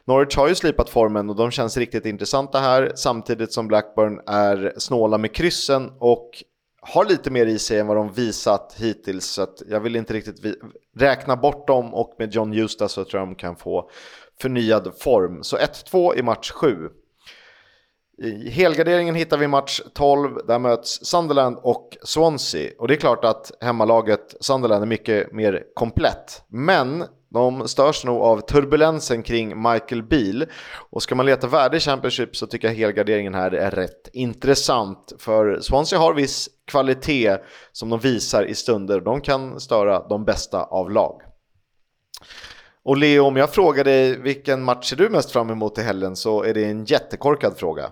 Norwich har ju slipat formen och de känns riktigt intressanta här samtidigt som Blackburn är snåla med kryssen och har lite mer i sig än vad de visat hittills så att jag vill inte riktigt räkna bort dem och med John Eustace så tror jag de kan få förnyad form. Så 1-2 i match 7. I helgarderingen hittar vi match 12, där möts Sunderland och Swansea. Och det är klart att hemmalaget Sunderland är mycket mer komplett. Men de störs nog av turbulensen kring Michael Beal. Och ska man leta värde i Championship så tycker jag helgarderingen här är rätt intressant. För Swansea har viss kvalitet som de visar i stunder. De kan störa de bästa av lag. Och Leo, om jag frågar dig vilken match är du mest fram emot i helgen så är det en jättekorkad fråga.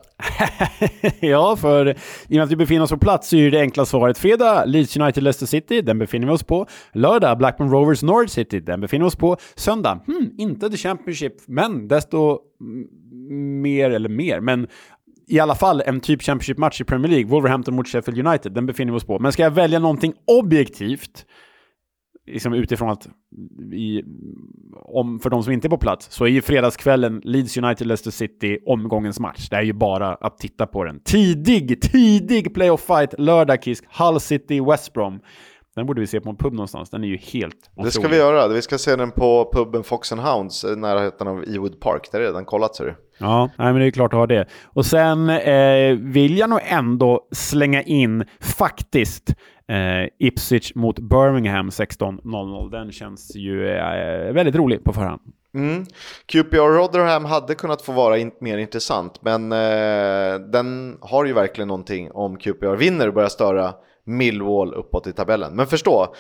ja, för i och med att vi befinner oss på plats så är det enkla svaret fredag, Leeds United Leicester City, den befinner vi oss på. Lördag, Blackburn Rovers Norwich City, den befinner vi oss på. Söndag, hmm, inte The Championship, men desto mer, eller mer, men i alla fall en typ Championship-match i Premier League, Wolverhampton mot Sheffield United, den befinner vi oss på. Men ska jag välja någonting objektivt liksom utifrån att i, om, för de som inte är på plats så är ju fredagskvällen Leeds United-Leicester City omgångens match. Det är ju bara att titta på den. Tidig, tidig playoff fight, lördag Kisk, Hull City, West Brom. Den borde vi se på en pub någonstans, den är ju helt otrolig. Det ska vi göra, vi ska se den på puben Fox and Hounds, i närheten av Ewood Park. Där är redan kollat ser du. Ja, nej, men det är klart att ha det. Och sen eh, vill jag nog ändå slänga in, faktiskt, eh, Ipswich mot Birmingham 16.00. Den känns ju eh, väldigt rolig på förhand. Mm. QPR Rotherham hade kunnat få vara in mer intressant, men eh, den har ju verkligen någonting om QPR vinner och börjar störa Millwall uppåt i tabellen. Men förstå,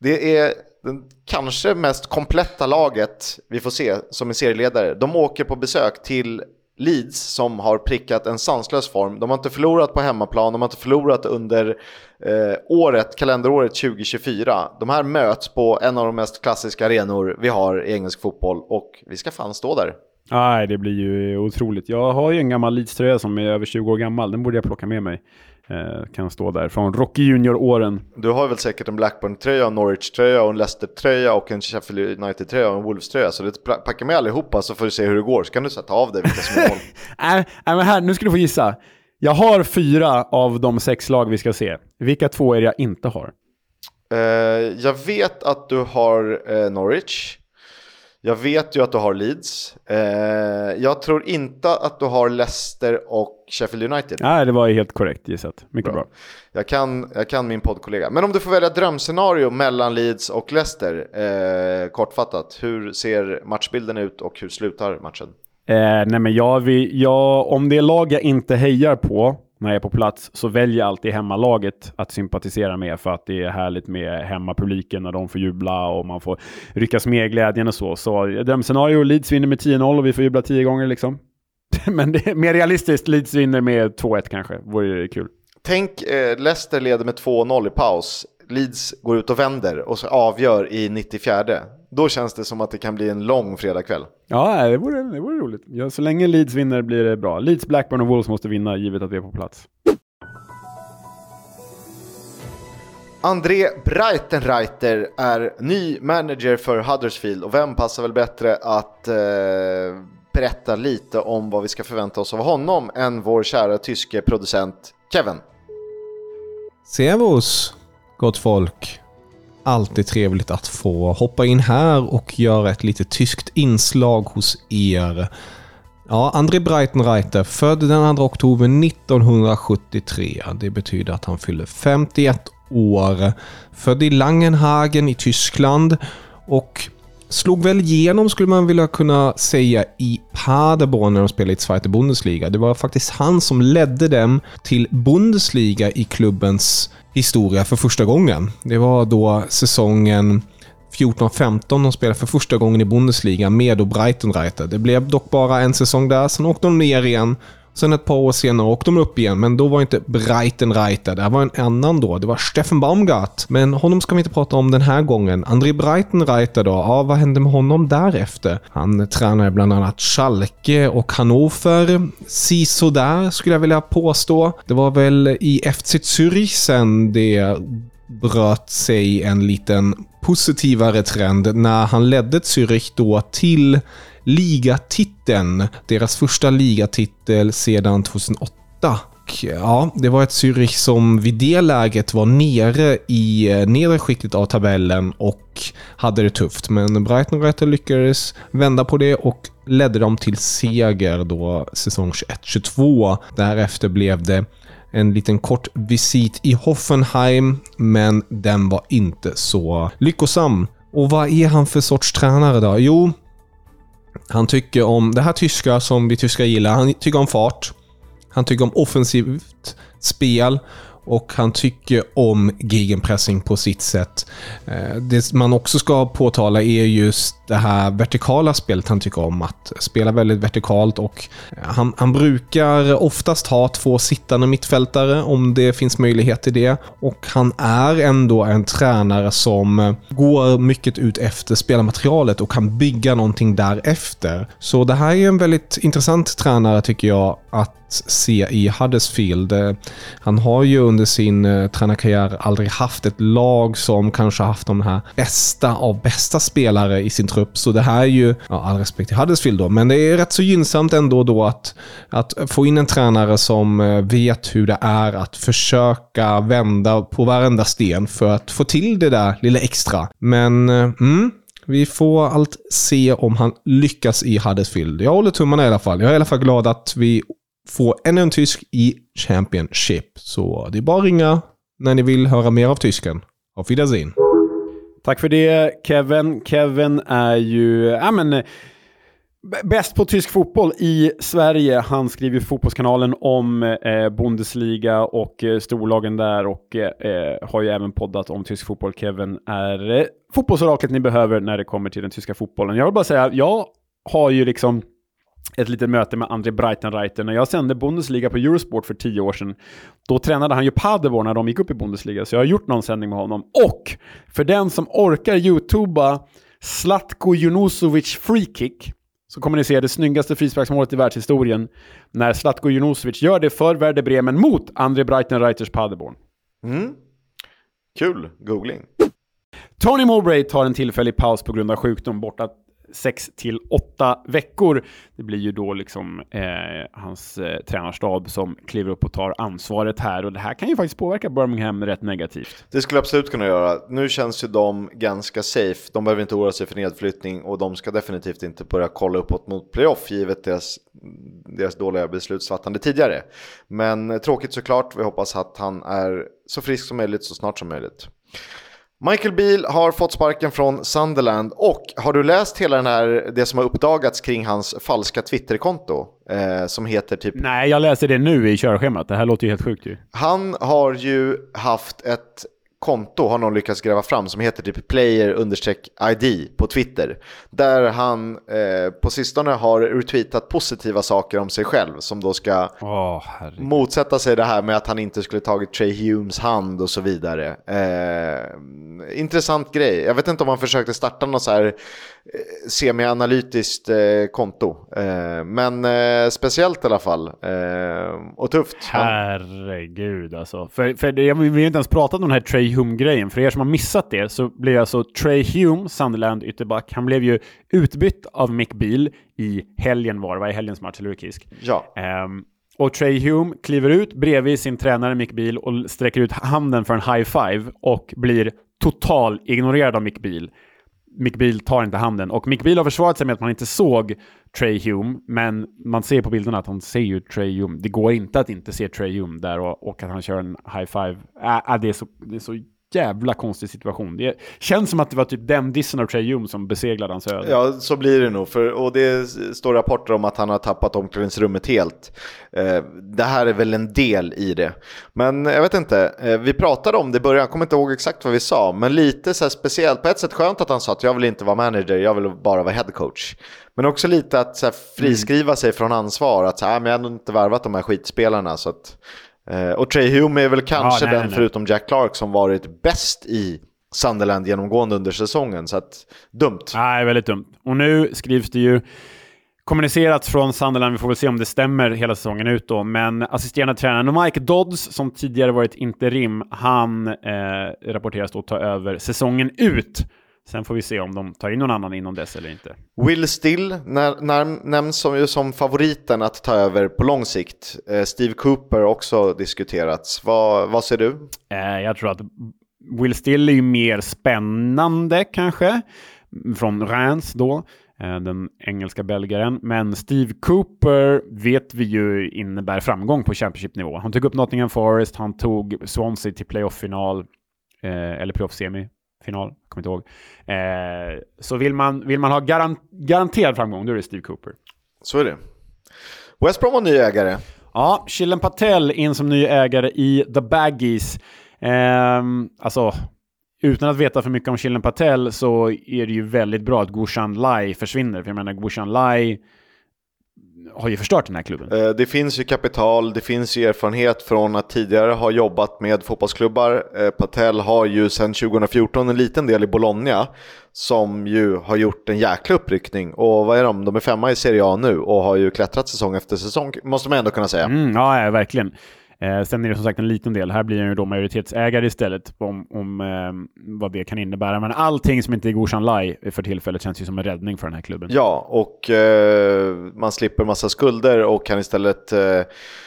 det är den kanske mest kompletta laget vi får se som är serieledare. De åker på besök till Leeds som har prickat en sanslös form. De har inte förlorat på hemmaplan, de har inte förlorat under eh, året, kalenderåret 2024. De här möts på en av de mest klassiska arenor vi har i engelsk fotboll och vi ska fan stå där. Nej, det blir ju otroligt. Jag har ju en gammal Leeds-tröja som är över 20 år gammal. Den borde jag plocka med mig. Eh, kan stå där från Rocky Junior-åren. Du har väl säkert en Blackburn-tröja, en Norwich-tröja en Leicester-tröja och en Sheffield United-tröja och en Wolves-tröja. Så det packa med allihopa så får du se hur det går. Så kan du sätta av dig vilka som är mål. Nej, men här, nu ska du få gissa. Jag har fyra av de sex lag vi ska se. Vilka två är det jag inte har? Uh, jag vet att du har uh, Norwich. Jag vet ju att du har Leeds. Eh, jag tror inte att du har Leicester och Sheffield United. Nej, det var helt korrekt gissat. Mycket bra. bra. Jag, kan, jag kan min poddkollega. Men om du får välja drömscenario mellan Leeds och Leicester, eh, kortfattat. Hur ser matchbilden ut och hur slutar matchen? Eh, nej men jag, jag, om det är lag jag inte hejar på, när jag är på plats så väljer jag alltid hemmalaget att sympatisera med för att det är härligt med hemmapubliken när de får jubla och man får ryckas med i glädjen och så. Så drömscenario, Leeds vinner med 10-0 och vi får jubla 10 gånger liksom. Men det är mer realistiskt, Leeds vinner med 2-1 kanske, vore kul. Tänk eh, Leicester leder med 2-0 i paus. Leeds går ut och vänder och så avgör i 94. Då känns det som att det kan bli en lång fredagkväll. Ja, det vore, det vore roligt. Ja, så länge Leeds vinner blir det bra. Leeds, Blackburn och Wolves måste vinna givet att vi är på plats. André Breitenreiter är ny manager för Huddersfield och vem passar väl bättre att eh, berätta lite om vad vi ska förvänta oss av honom än vår kära tyske producent Kevin? Servus, gott folk alltid trevligt att få hoppa in här och göra ett lite tyskt inslag hos er. Ja, André Breitenreiter, född den 2 oktober 1973. Det betyder att han fyller 51 år. Född i Langenhagen i Tyskland och slog väl igenom, skulle man vilja kunna säga, i Paderborn när de spelade i Zweite Bundesliga. Det var faktiskt han som ledde dem till Bundesliga i klubbens historia för första gången. Det var då säsongen 14-15 de spelade för första gången i Bundesliga med då Breitenreiter. Det blev dock bara en säsong där, sen åkte de ner igen Sen ett par år senare åkte de upp igen, men då var inte Breitenreiter. Det här var en annan då. Det var Steffen Baumgart. Men honom ska vi inte prata om den här gången. André Breitenreiter då? Ja, vad hände med honom därefter? Han tränade bland annat Schalke och Hannover. där skulle jag vilja påstå. Det var väl i FC Zürich sen det bröt sig en liten positivare trend när han ledde Zürich då till ligatiteln. Deras första ligatitel sedan 2008. Ja, det var ett Zürich som vid det läget var nere i eh, nedre skiktet av tabellen och hade det tufft. Men Brighton lyckades vända på det och ledde dem till seger då säsong 21-22. Därefter blev det en liten kort visit i Hoffenheim, men den var inte så lyckosam. Och vad är han för sorts tränare då? Jo, han tycker om det här tyska som vi tyskar gillar. Han tycker om fart. Han tycker om offensivt spel och han tycker om gegenpressing på sitt sätt. Eh, det man också ska påtala är just det här vertikala spelet han tycker om. Att spela väldigt vertikalt och eh, han, han brukar oftast ha två sittande mittfältare om det finns möjlighet till det. Och han är ändå en tränare som eh, går mycket ut efter spelarmaterialet och kan bygga någonting därefter. Så det här är en väldigt intressant tränare tycker jag att se i Huddersfield. Eh, han har ju under sin tränarkarriär aldrig haft ett lag som kanske haft de här bästa av bästa spelare i sin trupp. Så det här är ju, ja, all respekt till Huddersfield då, men det är rätt så gynnsamt ändå då att, att få in en tränare som eh, vet hur det är att försöka vända på varenda sten för att få till det där lilla extra. Men, eh, mm, vi får allt se om han lyckas i Huddersfield. Jag håller tummarna i alla fall. Jag är i alla fall glad att vi får ännu en tysk i Championship. Så det är bara att ringa när ni vill höra mer av tysken. Auf Wiedersehen! Tack för det Kevin. Kevin är ju ja, men, eh, bäst på tysk fotboll i Sverige. Han skriver Fotbollskanalen om eh, Bundesliga och eh, storlagen där och eh, eh, har ju även poddat om tysk fotboll. Kevin är eh, fotbollsoraklet ni behöver när det kommer till den tyska fotbollen. Jag vill bara säga, jag har ju liksom ett litet möte med André Breitenreiter. När jag sände Bundesliga på Eurosport för tio år sedan, då tränade han ju Paderborn när de gick upp i Bundesliga, så jag har gjort någon sändning med honom. Och för den som orkar youtuba Slatko Junusovic freekick, så kommer ni se det snyggaste frisparksmålet i världshistorien när Slatko Junusovic gör det för Werder Bremen mot André Breitenreiters Paderborn. Mm. Kul googling. Tony Mowbray tar en tillfällig paus på grund av sjukdom borta 6 till 8 veckor. Det blir ju då liksom eh, hans eh, tränarstab som kliver upp och tar ansvaret här och det här kan ju faktiskt påverka Birmingham rätt negativt. Det skulle absolut kunna göra. Nu känns ju de ganska safe. De behöver inte oroa sig för nedflyttning och de ska definitivt inte börja kolla uppåt mot playoff givet deras, deras dåliga beslutsfattande tidigare. Men eh, tråkigt såklart. Vi hoppas att han är så frisk som möjligt så snart som möjligt. Michael Beal har fått sparken från Sunderland och har du läst hela den här, det som har uppdagats kring hans falska Twitterkonto? Eh, som heter typ... Nej, jag läser det nu i körschemat. Det här låter ju helt sjukt ju. Han har ju haft ett konto har någon lyckats gräva fram som heter typ player-id på Twitter. Där han eh, på sistone har retweetat positiva saker om sig själv som då ska oh, motsätta sig det här med att han inte skulle tagit Trey Humes hand och så vidare. Eh, intressant grej. Jag vet inte om han försökte starta något så här semi-analytiskt eh, konto. Eh, men eh, speciellt i alla fall. Eh, och tufft. Herregud alltså. För, för det, vi har inte ens pratat om den här Trey Hume-grejen. För er som har missat det så blev alltså Trey Hume, Sunderland ytterback, han blev ju utbytt av Mick Beal i helgen var det, var i helgens match, eller Kisk? Ja. Um, och Trey Hume kliver ut bredvid sin tränare Mick Beal och sträcker ut handen för en high five och blir total ignorerad av Mick Beal. Mick Beal tar inte handen. Och Mick Beal har försvarat sig med att man inte såg Trey Hume, men man ser på bilderna att han ser ju Trey Hume. Det går inte att inte se Trey Hume där och, och att han kör en high five. Äh, äh, det, är så, det är så jävla konstig situation. Det känns som att det var typ den dissen av Trey som beseglade hans öde. Ja, så blir det nog. För, och det står rapporter om att han har tappat omklädningsrummet helt. Eh, det här är väl en del i det. Men jag vet inte, eh, vi pratade om det i början, jag kommer inte ihåg exakt vad vi sa, men lite så här speciellt. På ett sätt skönt att han sa att jag vill inte vara manager, jag vill bara vara headcoach. Men också lite att så här, friskriva mm. sig från ansvar, att så här, ah, men jag har inte värvat de här skitspelarna. Så att, och Trey Hume är väl kanske ja, nej, den, nej. förutom Jack Clark, som varit bäst i Sunderland genomgående under säsongen. Så att, dumt. Nej, väldigt dumt. Och nu skrivs det ju kommunicerats från Sunderland, vi får väl se om det stämmer hela säsongen ut då, men assisterande tränaren Mike Dodds, som tidigare varit interim, han eh, rapporteras då ta över säsongen ut. Sen får vi se om de tar in någon annan inom dess eller inte. Will Still när, när, nämns som, ju som favoriten att ta över på lång sikt. Eh, Steve Cooper också diskuterats. Vad, vad ser du? Eh, jag tror att Will Still är ju mer spännande kanske, från Reims då, eh, den engelska belgaren. Men Steve Cooper vet vi ju innebär framgång på Championship-nivå. Han tog upp Nottingham Forest, han tog Swansea till playoff-final, eller playoff-semi final, kommer inte ihåg. Eh, så vill man, vill man ha garan garanterad framgång, då är det Steve Cooper. Så är det. West Brom har ny ägare. Ja, Chilen Patel in som ny ägare i The Baggies. Eh, alltså, utan att veta för mycket om Chilen Patel så är det ju väldigt bra att Gushan Lai försvinner. För jag menar, Gushan Lai har ju förstört den här klubben. Eh, det finns ju kapital, det finns ju erfarenhet från att tidigare ha jobbat med fotbollsklubbar. Eh, Patel har ju sedan 2014 en liten del i Bologna som ju har gjort en jäkla uppryckning. Och vad är de? De är femma i Serie A nu och har ju klättrat säsong efter säsong, måste man ändå kunna säga. Mm, ja, ja, verkligen. Eh, sen är det som sagt en liten del. Här blir han ju då majoritetsägare istället, om, om eh, vad det kan innebära. Men allting som inte är Gushan Lai för tillfället känns ju som en räddning för den här klubben. Ja, och eh, man slipper massa skulder och kan istället eh,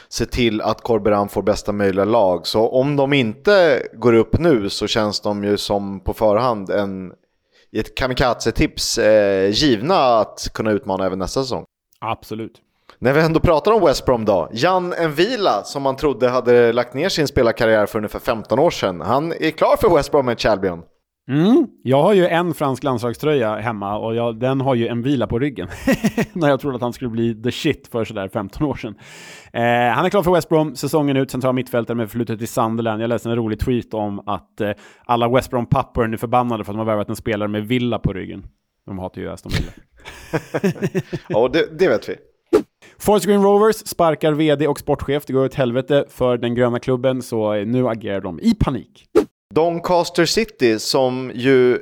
se till att Corberan får bästa möjliga lag. Så om de inte går upp nu så känns de ju som på förhand en i ett kamikaze-tips eh, givna att kunna utmana även nästa säsong. Absolut. När vi ändå pratar om West Brom då. Jan Envila, som man trodde hade lagt ner sin spelarkarriär för ungefär 15 år sedan. Han är klar för West Brom med Albion. Mm. Jag har ju en fransk landslagströja hemma och jag, den har ju en vila på ryggen. När jag trodde att han skulle bli the shit för sådär 15 år sedan. Eh, han är klar för West Brom, säsongen ut, central mittfältare med förflutet i Sunderland. Jag läste en rolig tweet om att eh, alla West Brom-pappor är förbannade för att de har värvat en spelare med villa på ryggen. De hatar ju Aston Villa. ja, det, det vet vi. Forest Green Rovers sparkar vd och sportchef. Det går åt helvete för den gröna klubben, så nu agerar de i panik. Doncaster City som ju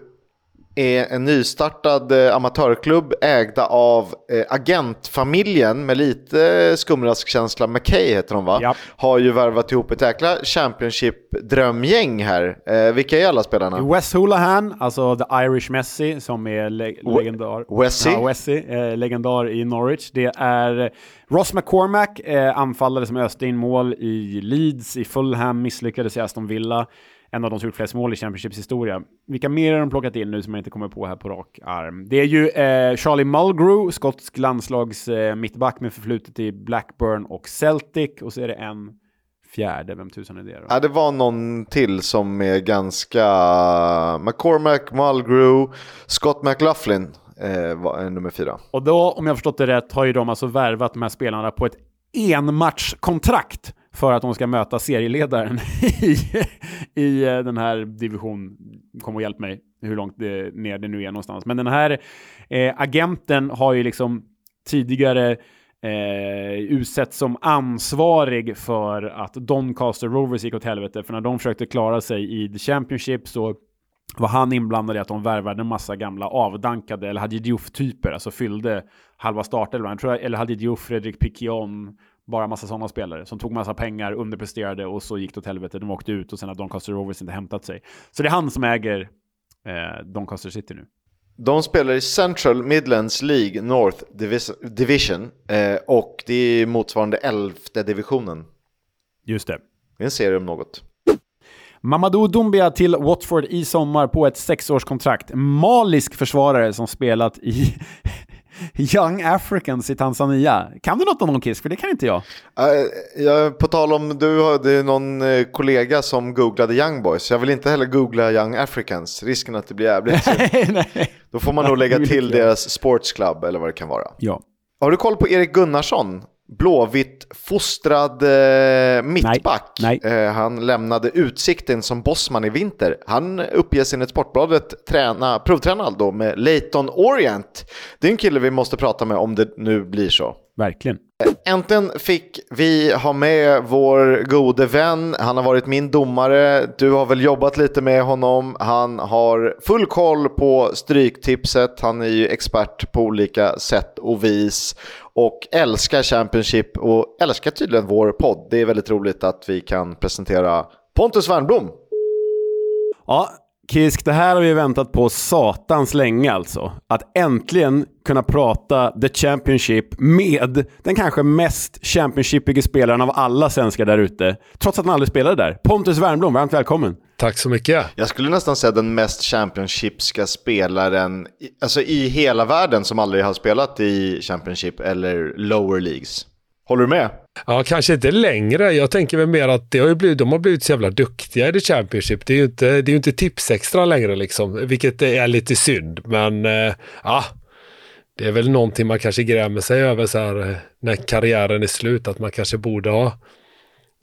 är en nystartad eh, amatörklubb ägda av eh, agentfamiljen med lite skumraskkänsla. McKay heter de va? Ja. Har ju värvat ihop ett jäkla Championship-drömgäng här. Eh, vilka är alla spelarna? Wes Houlihan, alltså the Irish Messi som är le legendar. Wesley? Ja, Wesley, eh, legendar i Norwich. Det är Ross McCormack, eh, anfallare som öste in mål i Leeds, i Fulham, misslyckades i Aston Villa en av de som gjort flest mål i Championships historia. Vilka mer har de plockat in nu som jag inte kommer på här på rak arm? Det är ju eh, Charlie Mulgrew, skotsk landslags eh, mittback med förflutet i Blackburn och Celtic. Och så är det en fjärde, vem tusan är det då? Ja, det var någon till som är ganska... McCormack, Mulgrew, Scott McLaughlin eh, var nummer fyra. Och då, om jag förstått det rätt, har ju de alltså värvat de här spelarna på ett enmatchkontrakt för att de ska möta serieledaren i, i eh, den här division. Kom och hjälp mig hur långt det, ner det nu är någonstans. Men den här eh, agenten har ju liksom tidigare eh, utsett som ansvarig för att Doncaster Rovers gick åt helvete. För när de försökte klara sig i The Championship så var han inblandad i att de värvade en massa gamla avdankade, eller Hadji Diouf-typer, alltså fyllde halva startelvan. Eller Hadji Diouf, Fredrik Piquion, bara massa sådana spelare som tog massa pengar, underpresterade och så gick det åt helvete. De åkte ut och sen har Doncaster Rovers inte hämtat sig. Så det är han som äger eh, Doncaster City nu. De spelar i Central Midlands League North Division eh, och det är motsvarande elfte divisionen. Just det. Det är en serie om något. Mamadou Doumbia till Watford i sommar på ett sexårskontrakt. Malisk försvarare som spelat i Young Africans i Tanzania. Kan du något om någon Kisk? För det kan inte jag. Uh, jag på tal om, du är någon uh, kollega som googlade Young Boys. Jag vill inte heller googla Young Africans. Risken att det blir jävligt nej, Då får man nog lägga till deras sportsclub eller vad det kan vara. Ja. Har du koll på Erik Gunnarsson? Blåvitt fostrad eh, mittback. Nej, nej. Eh, han lämnade Utsikten som bossman i vinter. Han uppges enligt Sportbladet träna, provträna då med Leighton Orient. Det är en kille vi måste prata med om det nu blir så. Verkligen. Äntligen fick vi ha med vår gode vän. Han har varit min domare. Du har väl jobbat lite med honom. Han har full koll på stryktipset. Han är ju expert på olika sätt och vis. Och älskar Championship och älskar tydligen vår podd. Det är väldigt roligt att vi kan presentera Pontus Wernbloom. Ja, Kisk, det här har vi väntat på satans länge alltså. Att äntligen kunna prata The Championship med den kanske mest Championshipiga spelaren av alla svenskar där ute. Trots att han aldrig spelade där. Pontus Wernbloom, varmt välkommen. Tack så mycket. Jag skulle nästan säga den mest Championshipska spelaren alltså i hela världen som aldrig har spelat i Championship eller lower leagues. Håller du med? Ja, kanske inte längre. Jag tänker väl mer att det har blivit, de har blivit så jävla duktiga i The Championship. Det är ju inte, det är inte tipsextra längre liksom, vilket är lite synd. Men eh, ja, det är väl någonting man kanske grämer sig över så här eh, när karriären är slut. Att man kanske borde ha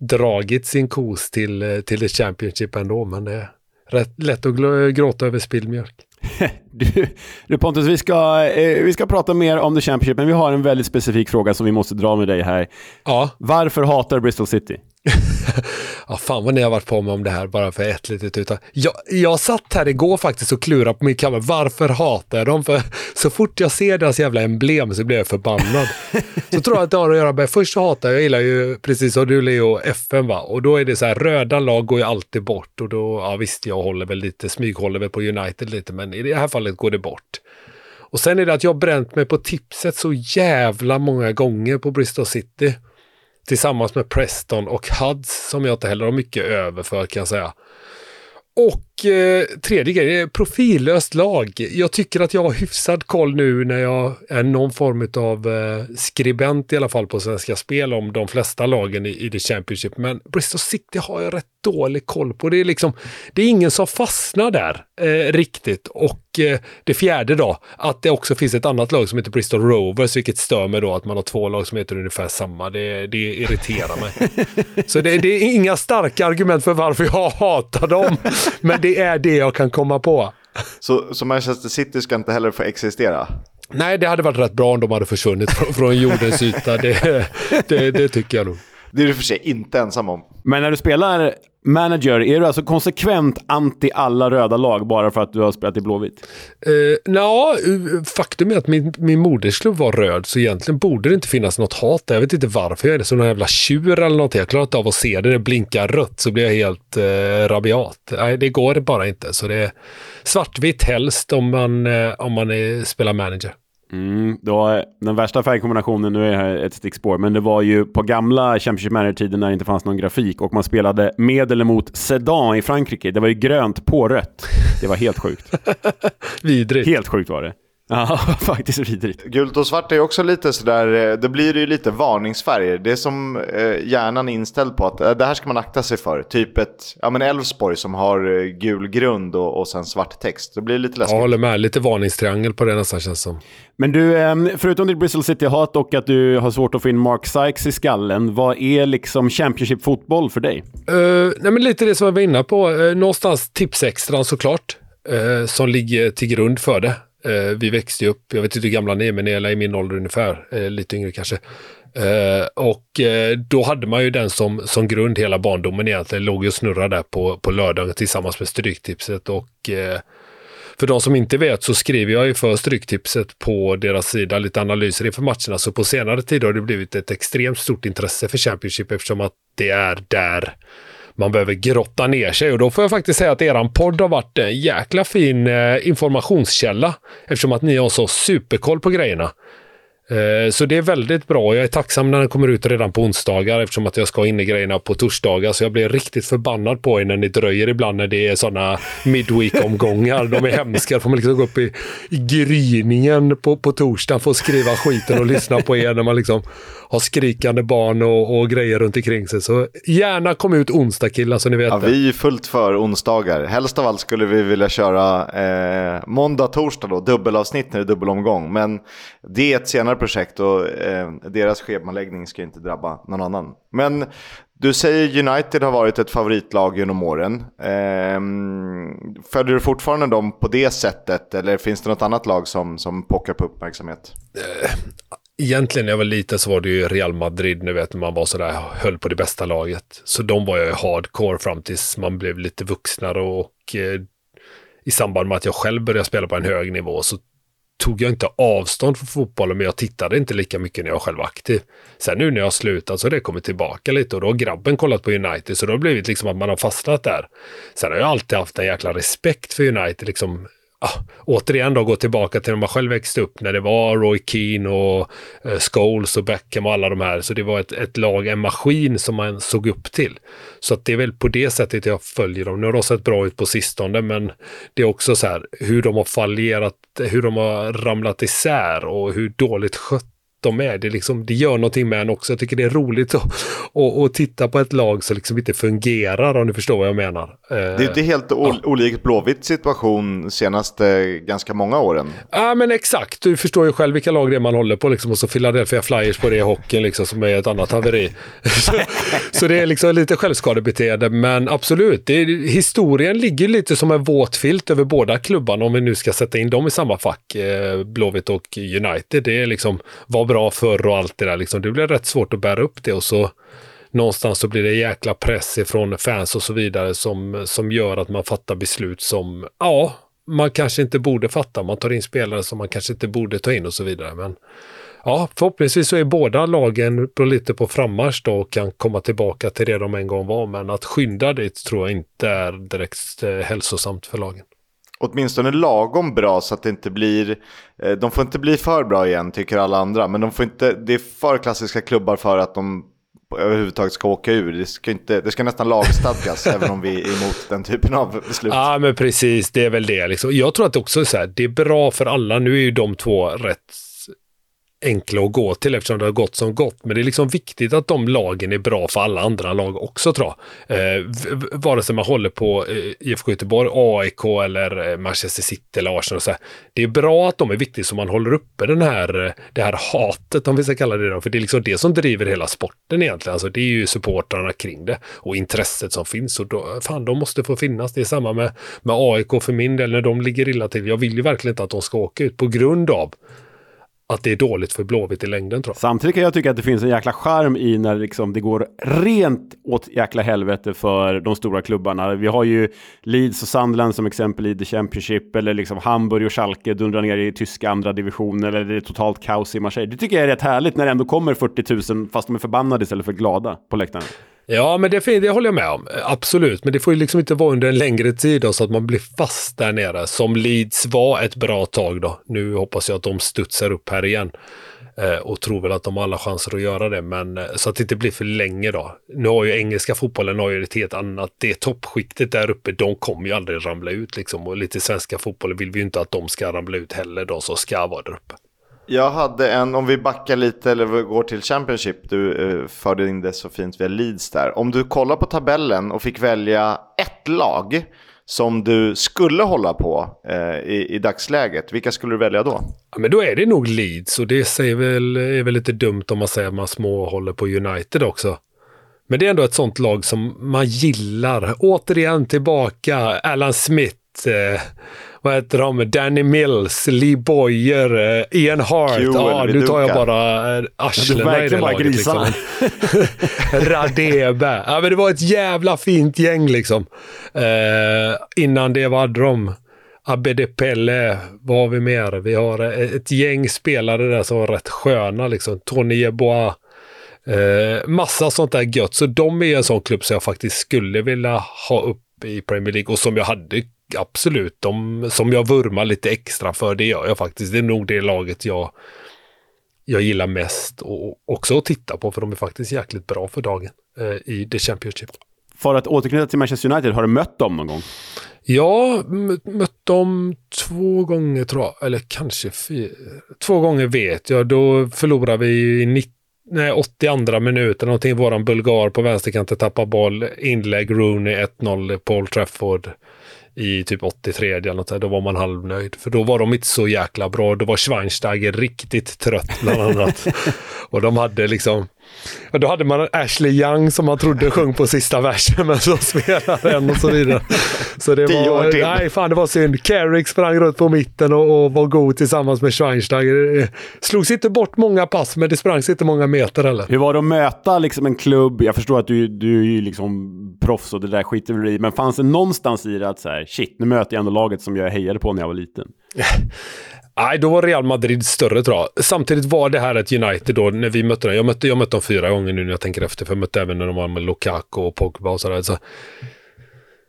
dragit sin kos till, eh, till The Championship ändå. Men det är rätt lätt att gråta över spilld mjölk. Du, du Pontus, vi ska, eh, vi ska prata mer om The Championship, men vi har en väldigt specifik fråga som vi måste dra med dig här. Ja. Varför hatar Bristol City? ja, fan vad ni har varit på mig om det här bara för ett litet uttag. Jag, jag satt här igår faktiskt och klurade på min kammare. Varför hatar jag dem? För så fort jag ser deras jävla emblem så blir jag förbannad. så tror jag att det har att göra med, först så hatar jag, jag gillar ju precis som du Leo, FN va. Och då är det så här, röda lag går ju alltid bort. Och då, ja visst, jag håller väl lite, smyghåller väl på United lite, men i det här fallet går det bort. Och sen är det att jag har bränt mig på tipset så jävla många gånger på Bristol City tillsammans med Preston och Huds som jag inte heller har mycket över för kan jag säga. Och eh, tredje grejen, profillöst lag. Jag tycker att jag har hyfsad koll nu när jag är någon form av eh, skribent i alla fall på Svenska Spel om de flesta lagen i, i The Championship. Men Bristol City har jag rätt dålig koll på. Det är liksom, det är ingen som fastnar där eh, riktigt. Och eh, det fjärde då, att det också finns ett annat lag som heter Bristol Rovers, vilket stör mig då att man har två lag som heter ungefär samma. Det, det irriterar mig. Så det, det, är inga starka argument för varför jag hatar dem, men det är det jag kan komma på. Så, så Manchester City ska inte heller få existera? Nej, det hade varit rätt bra om de hade försvunnit från, jordens yta. Det, det, det tycker jag nog. Det är du för sig inte ensam om. Men när du spelar manager, är du alltså konsekvent anti alla röda lag bara för att du har spelat i Blåvitt? Uh, ja, faktum är att min, min modersklubb var röd, så egentligen borde det inte finnas något hat Jag vet inte varför jag är det, som någon jävla tjur eller något. Jag klarar inte av att se det. Det blinkar rött så blir jag helt uh, rabiat. Nej, det går bara inte. Så det är svartvitt helst om man, uh, om man är, spelar manager. Mm, var den värsta färgkombinationen, nu är det här ett stickspår, men det var ju på gamla Championship Manager-tiden när det inte fanns någon grafik och man spelade med eller mot sedan i Frankrike. Det var ju grönt på rött. Det var helt sjukt. Vidrigt. Helt sjukt var det. Ja, faktiskt vidrigt. Gult och svart är också lite sådär, eh, det blir ju lite varningsfärger. Det är som eh, hjärnan är inställd på att eh, det här ska man akta sig för. Typ ett, ja men Elfsborg som har gul grund och, och sen svart text. Det blir lite läskigt. Jag håller med, lite varningstriangel på det nästan känns som. Men du, ehm, förutom ditt Bristol City-hat och att du har svårt att få in Mark Sykes i skallen, vad är liksom Championship-fotboll för dig? Uh, nej men lite det som jag var inne på, uh, någonstans tipsextran såklart, uh, som ligger till grund för det. Eh, vi växte upp, jag vet inte hur gamla ni är, men ni är i min ålder ungefär, eh, lite yngre kanske. Eh, och eh, då hade man ju den som, som grund hela barndomen egentligen, låg ju och snurrade där på, på lördagen tillsammans med Stryktipset. Och eh, för de som inte vet så skriver jag ju för Stryktipset på deras sida lite analyser inför matcherna. Så på senare tid har det blivit ett extremt stort intresse för Championship eftersom att det är där man behöver grotta ner sig. Och då får jag faktiskt säga att eran podd har varit en jäkla fin eh, informationskälla. Eftersom att ni har så superkoll på grejerna. Eh, Så det är väldigt bra. Jag är tacksam när den kommer ut redan på onsdagar eftersom att jag ska in i grejerna på torsdagar. Så jag blir riktigt förbannad på er när ni dröjer ibland när det är sådana midweek-omgångar. De är hemska. Får man liksom gå upp i, i gryningen på, på torsdagen för att skriva skiten och lyssna på er när man liksom har skrikande barn och, och grejer runt omkring sig. Så gärna kom ut onsdag killar så ni vet Ja, det. vi är fullt för onsdagar. Helst av allt skulle vi vilja köra eh, måndag, torsdag då, dubbelavsnitt när det är dubbelomgång. Men det är ett senare projekt och eh, deras schemaläggning ska inte drabba någon annan. Men du säger United har varit ett favoritlag genom åren. Eh, följer du fortfarande dem på det sättet eller finns det något annat lag som, som pockar på uppmärksamhet? Eh, egentligen när jag var liten så var det ju Real Madrid, ni vet när man var sådär, höll på det bästa laget. Så de var jag ju hardcore fram tills man blev lite vuxnare och eh, i samband med att jag själv började spela på en hög nivå så tog jag inte avstånd från fotbollen, men jag tittade inte lika mycket när jag själv var aktiv. Sen nu när jag har slutat så har det kommit tillbaka lite och då har grabben kollat på United, så då har det blivit liksom att man har fastnat där. Sen har jag alltid haft en jäkla respekt för United, liksom ah, återigen då gå tillbaka till när man själv växte upp när det var Roy Keane och eh, Scholes och Beckham och alla de här. Så det var ett, ett lag, en maskin som man såg upp till. Så att det är väl på det sättet jag följer dem. Nu har de sett bra ut på sistone, men det är också så här hur de har fallerat, hur de har ramlat isär och hur dåligt skött de är. Det, liksom, det gör någonting med en också. Jag tycker det är roligt att, att, att titta på ett lag som liksom inte fungerar, om du förstår vad jag menar. Det är inte helt ol- olikt Blåvitt situation senaste ganska många åren. Ja, men exakt. Du förstår ju själv vilka lag det är man håller på. Liksom, och så Philadelphia Flyers på det i hockeyn, liksom, som är ett annat haveri. så, så det är liksom lite självskadebeteende, men absolut. Det är, historien ligger lite som en våt filt över båda klubbarna, om vi nu ska sätta in dem i samma fack, eh, Blåvitt och United. Det är liksom, var bra förr och allt det där. Liksom. Det blir rätt svårt att bära upp det och så någonstans så blir det jäkla press ifrån fans och så vidare som, som gör att man fattar beslut som, ja, man kanske inte borde fatta. Man tar in spelare som man kanske inte borde ta in och så vidare. Men ja, förhoppningsvis så är båda lagen på lite på frammarsch då och kan komma tillbaka till det de en gång var. Men att skynda dit tror jag inte är direkt eh, hälsosamt för lagen. Åtminstone lagom bra så att det inte blir... Eh, de får inte bli för bra igen tycker alla andra. Men de får inte, det är för klassiska klubbar för att de överhuvudtaget ska åka ur. Det ska, inte, det ska nästan lagstadgas även om vi är emot den typen av beslut. Ja, men precis. Det är väl det. Liksom. Jag tror att det också är så här, det är bra för alla. Nu är ju de två rätt enkla att gå till eftersom det har gått som gått. Men det är liksom viktigt att de lagen är bra för alla andra lag också tror jag. Eh, vare sig man håller på eh, IFK Göteborg, AIK eller eh, Manchester City eller Arsenal. Och så här. Det är bra att de är viktiga så man håller uppe den här, eh, det här hatet om vi ska kalla det då. För det är liksom det som driver hela sporten egentligen. Alltså det är ju supportrarna kring det och intresset som finns. Och då, fan, de måste få finnas. Det är samma med, med AIK för min del när de ligger illa till. Jag vill ju verkligen inte att de ska åka ut på grund av att det är dåligt för Blåvitt i längden tror jag. Samtidigt kan jag tycka att det finns en jäkla charm i när liksom det går rent åt jäkla helvete för de stora klubbarna. Vi har ju Leeds och Sunderland som exempel i The Championship eller liksom Hamburg och Schalke dundrar ner i tyska andra divisionen eller det är totalt kaos i Marseille. Det tycker jag är rätt härligt när det ändå kommer 40 000 fast de är förbannade istället för glada på läktaren. Ja, men det, det håller jag med om. Absolut, men det får ju liksom inte vara under en längre tid då, så att man blir fast där nere. Som Leeds var ett bra tag då. Nu hoppas jag att de studsar upp här igen. Eh, och tror väl att de har alla chanser att göra det, men eh, så att det inte blir för länge då. Nu har ju engelska fotbollen har ju ett helt annat, det toppskiktet där uppe, de kommer ju aldrig ramla ut liksom. Och lite svenska fotbollen vill vi ju inte att de ska ramla ut heller, de som ska vara där uppe. Jag hade en, om vi backar lite eller går till Championship, du eh, förde in det så fint via Leeds där. Om du kollar på tabellen och fick välja ett lag som du skulle hålla på eh, i, i dagsläget, vilka skulle du välja då? Ja, men då är det nog Leeds och det säger väl, är väl lite dumt om man säger att man små håller på United också. Men det är ändå ett sånt lag som man gillar. Återigen tillbaka, Alan Smith, eh, vad heter de? Danny Mills, Lee Boyer, eh, Ian Hart. Kewell, Ja, nu tar jag bara eh, arslena i det laget. Liksom. Radebe. Ja, men det var ett jävla fint gäng liksom. Eh, innan det var de. Abede Pelle, vad har vi mer? Vi har eh, ett gäng spelare där som var rätt sköna liksom. Tony Yeboah. Eh, massa sånt där gött. Så de är en sån klubb som jag faktiskt skulle vilja ha upp i Premier League och som jag hade absolut, de, som jag vurmar lite extra för. Det gör jag faktiskt. Det är nog det laget jag jag gillar mest och också att titta på för de är faktiskt jäkligt bra för dagen eh, i The Championship. För att återknyta till Manchester United, har du mött dem någon gång? Ja, mött dem två gånger tror jag, eller kanske fyra. Två gånger vet jag. Då förlorade vi i 90 nej, 82 minuter någonting. Våran bulgar på vänsterkanten tappar boll. Inlägg Rooney 1-0 Paul Trafford i typ 83 eller något där. Då var man halvnöjd. För då var de inte så jäkla bra. Då var Schweinsteiger riktigt trött bland annat. och de hade liksom och då hade man Ashley Young som man trodde sjöng på sista versen, men så spelade den och så vidare. Så det var, nej fan det var synd. Carrick sprang runt på mitten och, och var god tillsammans med Schweinsteiger. Slogs inte bort många pass, men det sprangs inte många meter heller. Hur var det att möta liksom en klubb? Jag förstår att du, du är ju liksom proffs och det där skiter vi i, men fanns det någonstans i det att så här, shit, nu möter jag ändå laget som jag hejade på när jag var liten? Nej, då var Real Madrid större tror jag. Samtidigt var det här ett United då, när vi mötte dem. Jag mötte, jag mötte dem fyra gånger nu när jag tänker efter, för jag mötte även när de var med Lukaku och Pogba och sådär. Så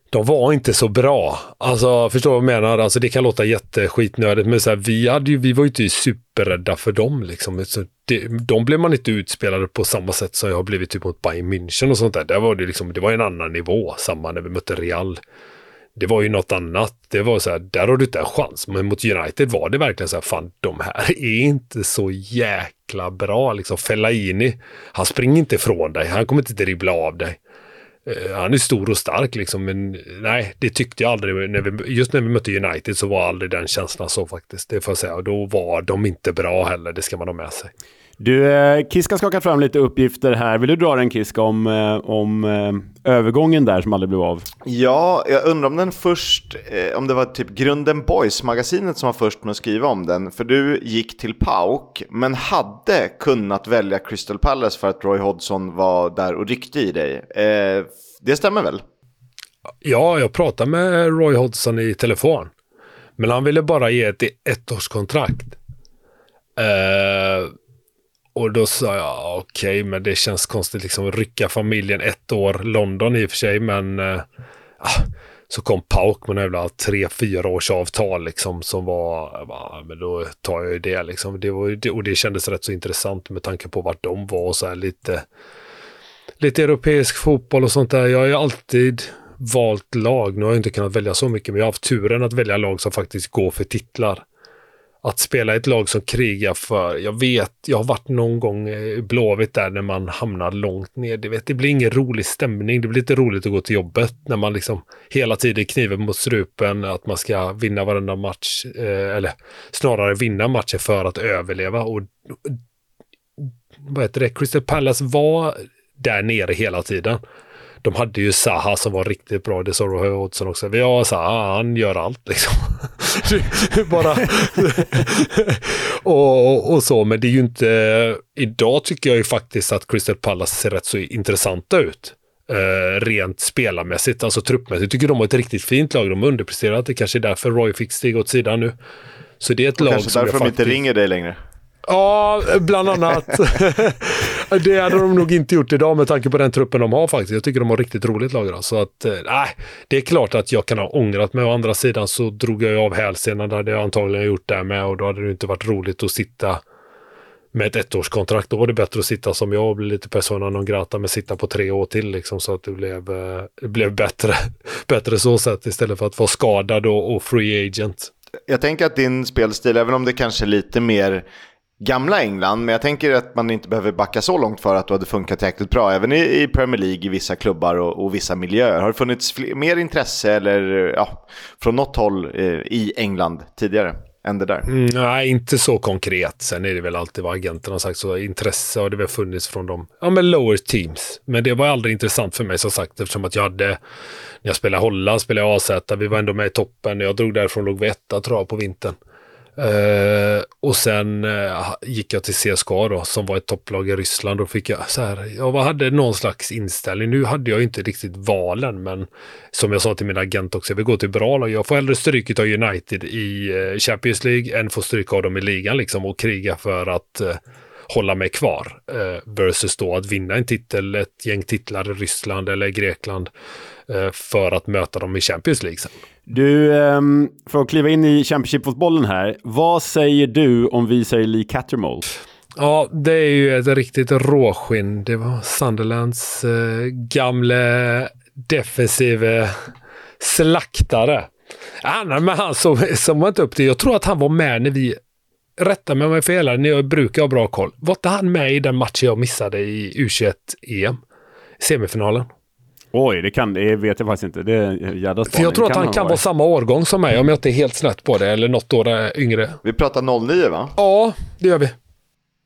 de var inte så bra. Alltså, förstår du vad jag menar? Alltså, det kan låta jätteskitnödigt, men så här, vi, hade ju, vi var ju inte superrädda för dem. Liksom. Så det, de blev man inte utspelade på samma sätt som jag har blivit typ mot Bayern München och sånt där. Där var det, liksom, det var en annan nivå, samma när vi mötte Real det var ju något annat. Det var så här, där har du inte en chans. Men mot United var det verkligen så här, fan de här är inte så jäkla bra. Liksom Fellaini, han springer inte ifrån dig. Han kommer inte dribbla av dig. Uh, han är stor och stark liksom, men nej, det tyckte jag aldrig. När vi, just när vi mötte United så var aldrig den känslan så faktiskt. Det får jag säga. Och då var de inte bra heller, det ska man ha med sig. Du, eh, Kiska skakar fram lite uppgifter här. Vill du dra den Kiska om, eh, om eh, övergången där som aldrig blev av? Ja, jag undrar om den först, om det var typ Grunden Boys-magasinet som var först med att skriva om den. För du gick till PAOK, men hade kunnat välja Crystal Palace för att Roy Hodgson var där och ryckte i dig. Det stämmer väl? Ja, jag pratade med Roy Hodgson i telefon. Men han ville bara ge ett ettårskontrakt. Eh, och då sa jag okej, okay, men det känns konstigt liksom att rycka familjen ett år. London i och för sig, men äh, så kom Pauk med jävla tre, fyra års avtal liksom som var, bara, men då tar jag ju det liksom. Det var, och det kändes rätt så intressant med tanke på vart de var och så här lite, lite europeisk fotboll och sånt där. Jag har ju alltid valt lag. Nu har jag inte kunnat välja så mycket, men jag har haft turen att välja lag som faktiskt går för titlar att spela ett lag som krigar för, jag vet, jag har varit någon gång i Blåvitt där när man hamnar långt ner. Det, vet, det blir ingen rolig stämning. Det blir inte roligt att gå till jobbet när man liksom hela tiden kniven mot strupen, att man ska vinna varenda match, eh, eller snarare vinna matcher för att överleva. Och vad heter det, Crystal Palace var där nere hela tiden de hade ju Saha som var riktigt bra. Det sa Roy Hodgson också. Vi har Zaha, han gör allt liksom. Bara... och, och så, men det är ju inte... Idag tycker jag ju faktiskt att Crystal Palace ser rätt så intressanta ut. Uh, rent spelarmässigt, alltså truppmässigt. Jag tycker de har ett riktigt fint lag. De har underpresterat. Det kanske är därför Roy fick stiga åt sidan nu. Så det är ett och lag kanske som därför de faktiskt... inte ringer dig längre. Ja, bland annat. det hade de nog inte gjort idag med tanke på den truppen de har faktiskt. Jag tycker de har riktigt roligt lag idag. Så att, eh, nej, det är klart att jag kan ha ångrat mig. Å andra sidan så drog jag av hälsenan. Det hade jag antagligen gjort där med och då hade det inte varit roligt att sitta med ett ettårskontrakt. Då var det bättre att sitta som jag och bli lite persona non grata med sitta på tre år till liksom så att det blev, eh, det blev bättre, bättre så sätt istället för att vara skadad och, och free agent. Jag tänker att din spelstil, även om det kanske är lite mer gamla England, men jag tänker att man inte behöver backa så långt för att du hade funkat jäkligt bra, även i, i Premier League, i vissa klubbar och, och vissa miljöer. Har det funnits fler, mer intresse eller, ja, från något håll eh, i England tidigare? Än det där. Mm, nej, inte så konkret. Sen är det väl alltid vad agenterna har sagt, så intresse har det väl funnits från de ja, men lower teams. Men det var aldrig intressant för mig som sagt, eftersom att jag hade, när jag spelade Holland, spelade jag AZ, vi var ändå med i toppen. Jag drog därifrån låg vi etta tror jag på vintern. Uh, och sen uh, gick jag till CSKA då, som var ett topplag i Ryssland. Och fick jag så här, jag hade någon slags inställning. Nu hade jag inte riktigt valen, men som jag sa till min agent också, jag vill gå till bra lag. Jag får hellre stryk av United i uh, Champions League än få stryk av dem i ligan liksom och kriga för att hålla mig kvar. versus då att vinna en titel, ett gäng titlar i Ryssland eller Grekland för att möta dem i Champions League sen. Du, ehm, för att kliva in i Championship-fotbollen här. Vad säger du om vi säger Lee Cattermole? Ja, det är ju ett riktigt råskinn. Det var Sunderlands eh, gamle defensive slaktare. Han, men han som, som var inte upp till. Jag tror att han var med när vi rätta mig om jag är fel, när jag brukar ha bra koll. Var inte han med i den matchen jag missade i U21-EM? Semifinalen. Oj, det kan det vet jag faktiskt inte. Det är jävla För jag tror att han kan vara samma årgång som mig, om jag inte är helt snett på det, eller något år yngre. Vi pratar 09 va? Ja, det gör vi.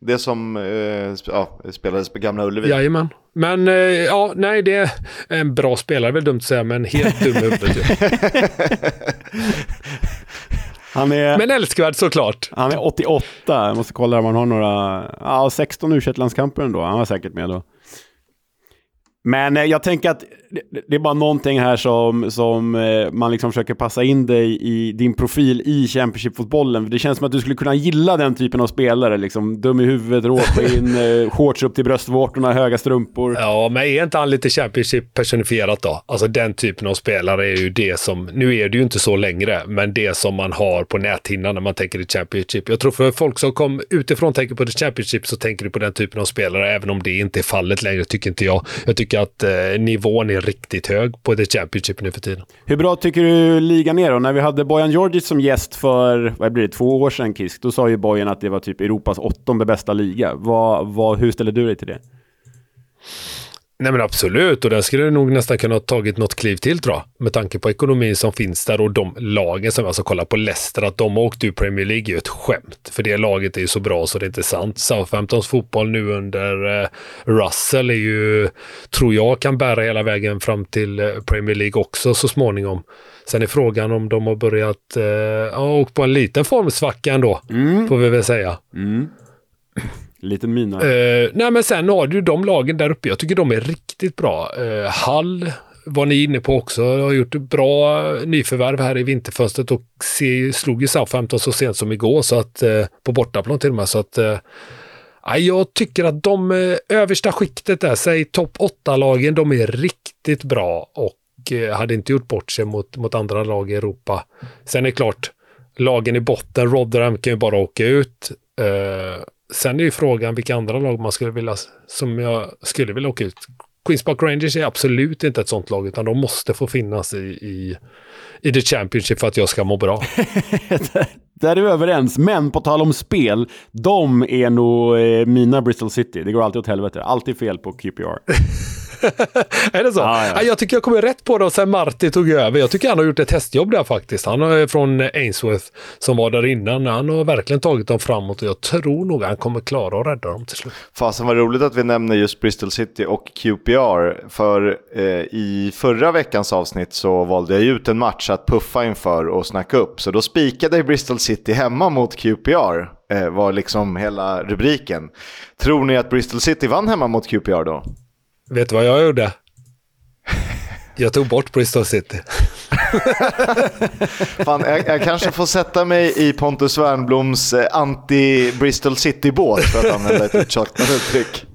Det som eh, ja, spelades på Gamla Ullevi. Jajamän. Men eh, ja, nej, det är en bra spelare, väl dumt att säga, men helt dum i huvudet. Han är, men älskvärd såklart. Han är 88. Jag måste kolla om han har några... Ja, 16 u landskamper ändå. Han var säkert med då. Men eh, jag tänker att det är bara någonting här som, som eh, man liksom försöker passa in dig i din profil i Championship-fotbollen. Det känns som att du skulle kunna gilla den typen av spelare. Liksom, dum i huvudet, råskinn, eh, shorts upp till bröstvårtorna, höga strumpor. Ja, men är inte han lite Championship personifierat då? Alltså den typen av spelare är ju det som, nu är det ju inte så längre, men det som man har på näthinnan när man tänker i Championship. Jag tror för folk som kom utifrån tänker på det Championship så tänker du på den typen av spelare, även om det inte är fallet längre, tycker inte jag. Jag tycker att eh, nivån är riktigt hög på The Championship nu för tiden. Hur bra tycker du ligan är då? När vi hade Bojan Djordjic som gäst för, vad blir det, två år sedan Kisk, då sa ju Bojan att det var typ Europas åttonde bästa liga. Vad, vad, hur ställer du dig till det? Nej men absolut, och den skulle nog nästan kunna ha tagit något kliv till tror jag. Med tanke på ekonomin som finns där och de lagen som, alltså kolla på Leicester, att de har åkt ur Premier League är ju ett skämt. För det laget är ju så bra så det är inte sant. Southamptons fotboll nu under eh, Russell är ju, tror jag, kan bära hela vägen fram till eh, Premier League också så småningom. Sen är frågan om de har börjat, eh, åkt på en liten formsvacka ändå, mm. får vi väl säga. Mm. Lite mina. Uh, nej, men sen har du de lagen där uppe. Jag tycker de är riktigt bra. Uh, Hall var ni inne på också. Har gjort bra nyförvärv här i vinterfönstret och se, slog ju Southampton så sent som igår, så att, uh, på bortaplan till och med. Så att, uh, jag tycker att de uh, översta skiktet där, säg topp 8-lagen, de är riktigt bra och hade inte gjort bort sig mot, mot andra lag i Europa. Sen är det klart, lagen i botten, Rotherham kan ju bara åka ut. Sen är ju frågan vilka andra lag man skulle vilja, som jag skulle vilja åka ut. Queens Park Rangers är absolut inte ett sånt lag, utan de måste få finnas i, i, i the Championship för att jag ska må bra. Där är vi överens, men på tal om spel, de är nog eh, mina Bristol City. Det går alltid åt helvete. Alltid fel på QPR. är det så? Ah, ja. Jag tycker jag kommer rätt på det sen Marti tog över. Jag tycker han har gjort ett testjobb där faktiskt. Han är från Ainsworth som var där innan. Han har verkligen tagit dem framåt och jag tror nog han kommer klara att rädda dem till slut. Fasen vad roligt att vi nämner just Bristol City och QPR. För eh, i förra veckans avsnitt så valde jag ut en match att puffa inför och snacka upp. Så då spikade Bristol City hemma mot QPR. Eh, var liksom hela rubriken. Tror ni att Bristol City vann hemma mot QPR då? Vet du vad jag gjorde? Jag tog bort Bristol City. Fan, jag, jag, kanske får sätta mig i Pontus Wernbloms eh, anti-Bristol City-båt för att använda ett uttjatat uttryck.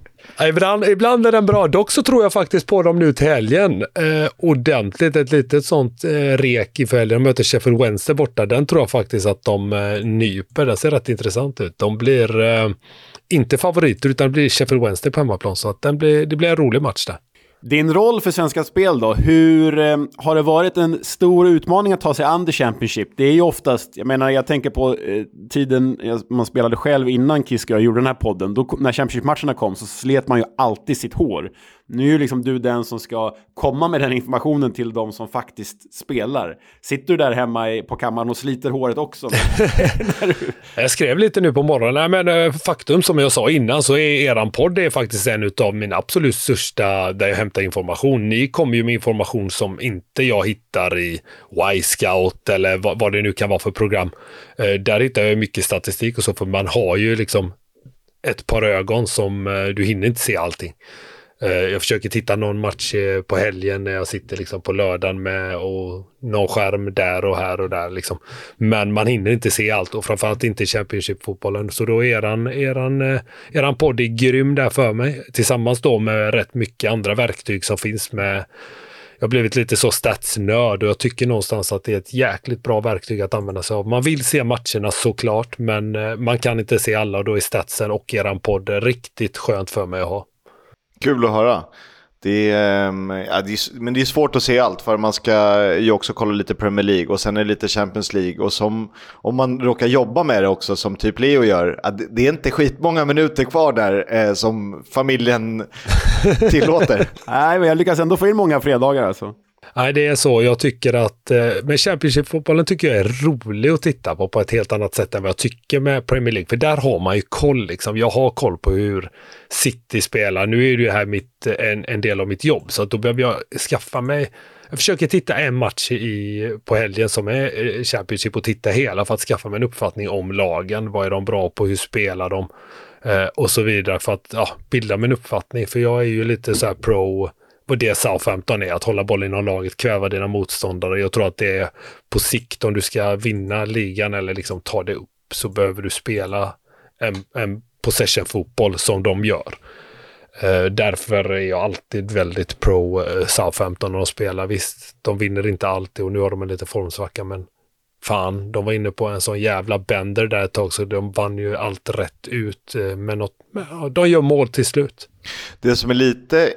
Ibland, ibland är den bra. Dock så tror jag faktiskt på dem nu till helgen. Eh, ordentligt. Ett litet sånt eh, rek i helgen. De möter Sheffield Wednesday borta. Den tror jag faktiskt att de eh, nyper. Det ser rätt intressant ut. De blir eh, inte favoriter utan det blir Sheffield Wednesday på hemmaplan. Så att den blir, det blir en rolig match där. Din roll för Svenska Spel då, hur eh, har det varit en stor utmaning att ta sig an the Championship? Det är ju oftast, jag menar jag tänker på eh, tiden man spelade själv innan Kiska och gjorde den här podden, då, när Championship-matcherna kom så slet man ju alltid sitt hår. Nu är ju liksom du den som ska komma med den informationen till de som faktiskt spelar. Sitter du där hemma på kammaren och sliter håret också? jag skrev lite nu på morgonen, men eh, faktum som jag sa innan så är eran podd är faktiskt en av mina absolut största där jag hämtar information. Ni kommer ju med information som inte jag hittar i Y-scout eller vad, vad det nu kan vara för program. Eh, där hittar jag mycket statistik och så, för man har ju liksom ett par ögon som eh, du hinner inte se allting. Eh, jag försöker titta någon match eh, på helgen när jag sitter liksom på lördagen med och någon skärm där och här och där. Liksom. Men man hinner inte se allt och framförallt inte i Championship-fotbollen. Så då är eran, eran, eh, eran podd är grym där för mig. Tillsammans då med rätt mycket andra verktyg som finns med jag har blivit lite så statsnörd och jag tycker någonstans att det är ett jäkligt bra verktyg att använda sig av. Man vill se matcherna såklart, men man kan inte se alla och då är statsen och eran podd riktigt skönt för mig att ha. Kul att höra. Det är, ehm, ja, det är, men det är svårt att se allt för man ska ju också kolla lite Premier League och sen är det lite Champions League och som, om man råkar jobba med det också som typ Leo gör, det är inte skitmånga minuter kvar där eh, som familjen tillåter. Nej, men jag lyckas ändå få in många fredagar alltså. Nej, det är så. Jag tycker att, eh, men Championship-fotbollen tycker jag är rolig att titta på på ett helt annat sätt än vad jag tycker med Premier League. För där har man ju koll liksom. Jag har koll på hur City spelar. Nu är det ju här mitt, en, en del av mitt jobb, så då behöver jag skaffa mig jag försöker titta en match i, på helgen som är eh, Championship och titta hela för att skaffa mig en uppfattning om lagen. Vad är de bra på? Hur spelar de? Eh, och så vidare för att ja, bilda mig en uppfattning. För jag är ju lite så här pro på det Southampton är, att hålla bollen inom laget, kväva dina motståndare. Jag tror att det är på sikt, om du ska vinna ligan eller liksom ta det upp, så behöver du spela en, en possession-fotboll som de gör. Uh, därför är jag alltid väldigt pro uh, Southampton när de spelar. Visst, de vinner inte alltid och nu har de en liten formsvacka, men fan, de var inne på en sån jävla bender där ett tag så de vann ju allt rätt ut. Eh, uh, men något, de gör mål till slut. Det som är lite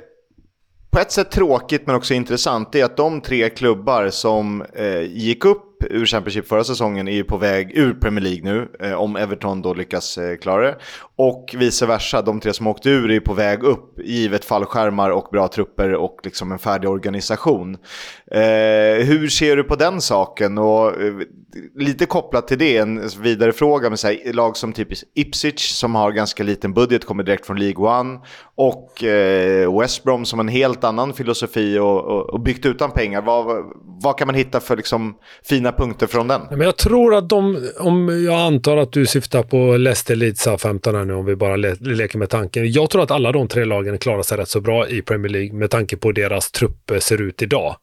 på ett sätt tråkigt men också intressant är att de tre klubbar som eh, gick upp ur Championship förra säsongen är ju på väg ur Premier League nu, eh, om Everton då lyckas eh, klara det. Och vice versa, de tre som åkte ur är ju på väg upp, givet fallskärmar och bra trupper och liksom en färdig organisation. Eh, hur ser du på den saken? Och eh, lite kopplat till det, en vidare fråga med här, lag som typiskt Ipswich som har ganska liten budget, kommer direkt från League One. Och eh, West Brom som har en helt annan filosofi och, och, och byggt utan pengar. Vad, vad kan man hitta för liksom, fina punkter från den? Men jag tror att de, om jag antar att du syftar på Leicester, Leeds, 15 här nu om vi bara le leker med tanken. Jag tror att alla de tre lagen klarar sig rätt så bra i Premier League med tanke på hur deras trupp ser ut idag.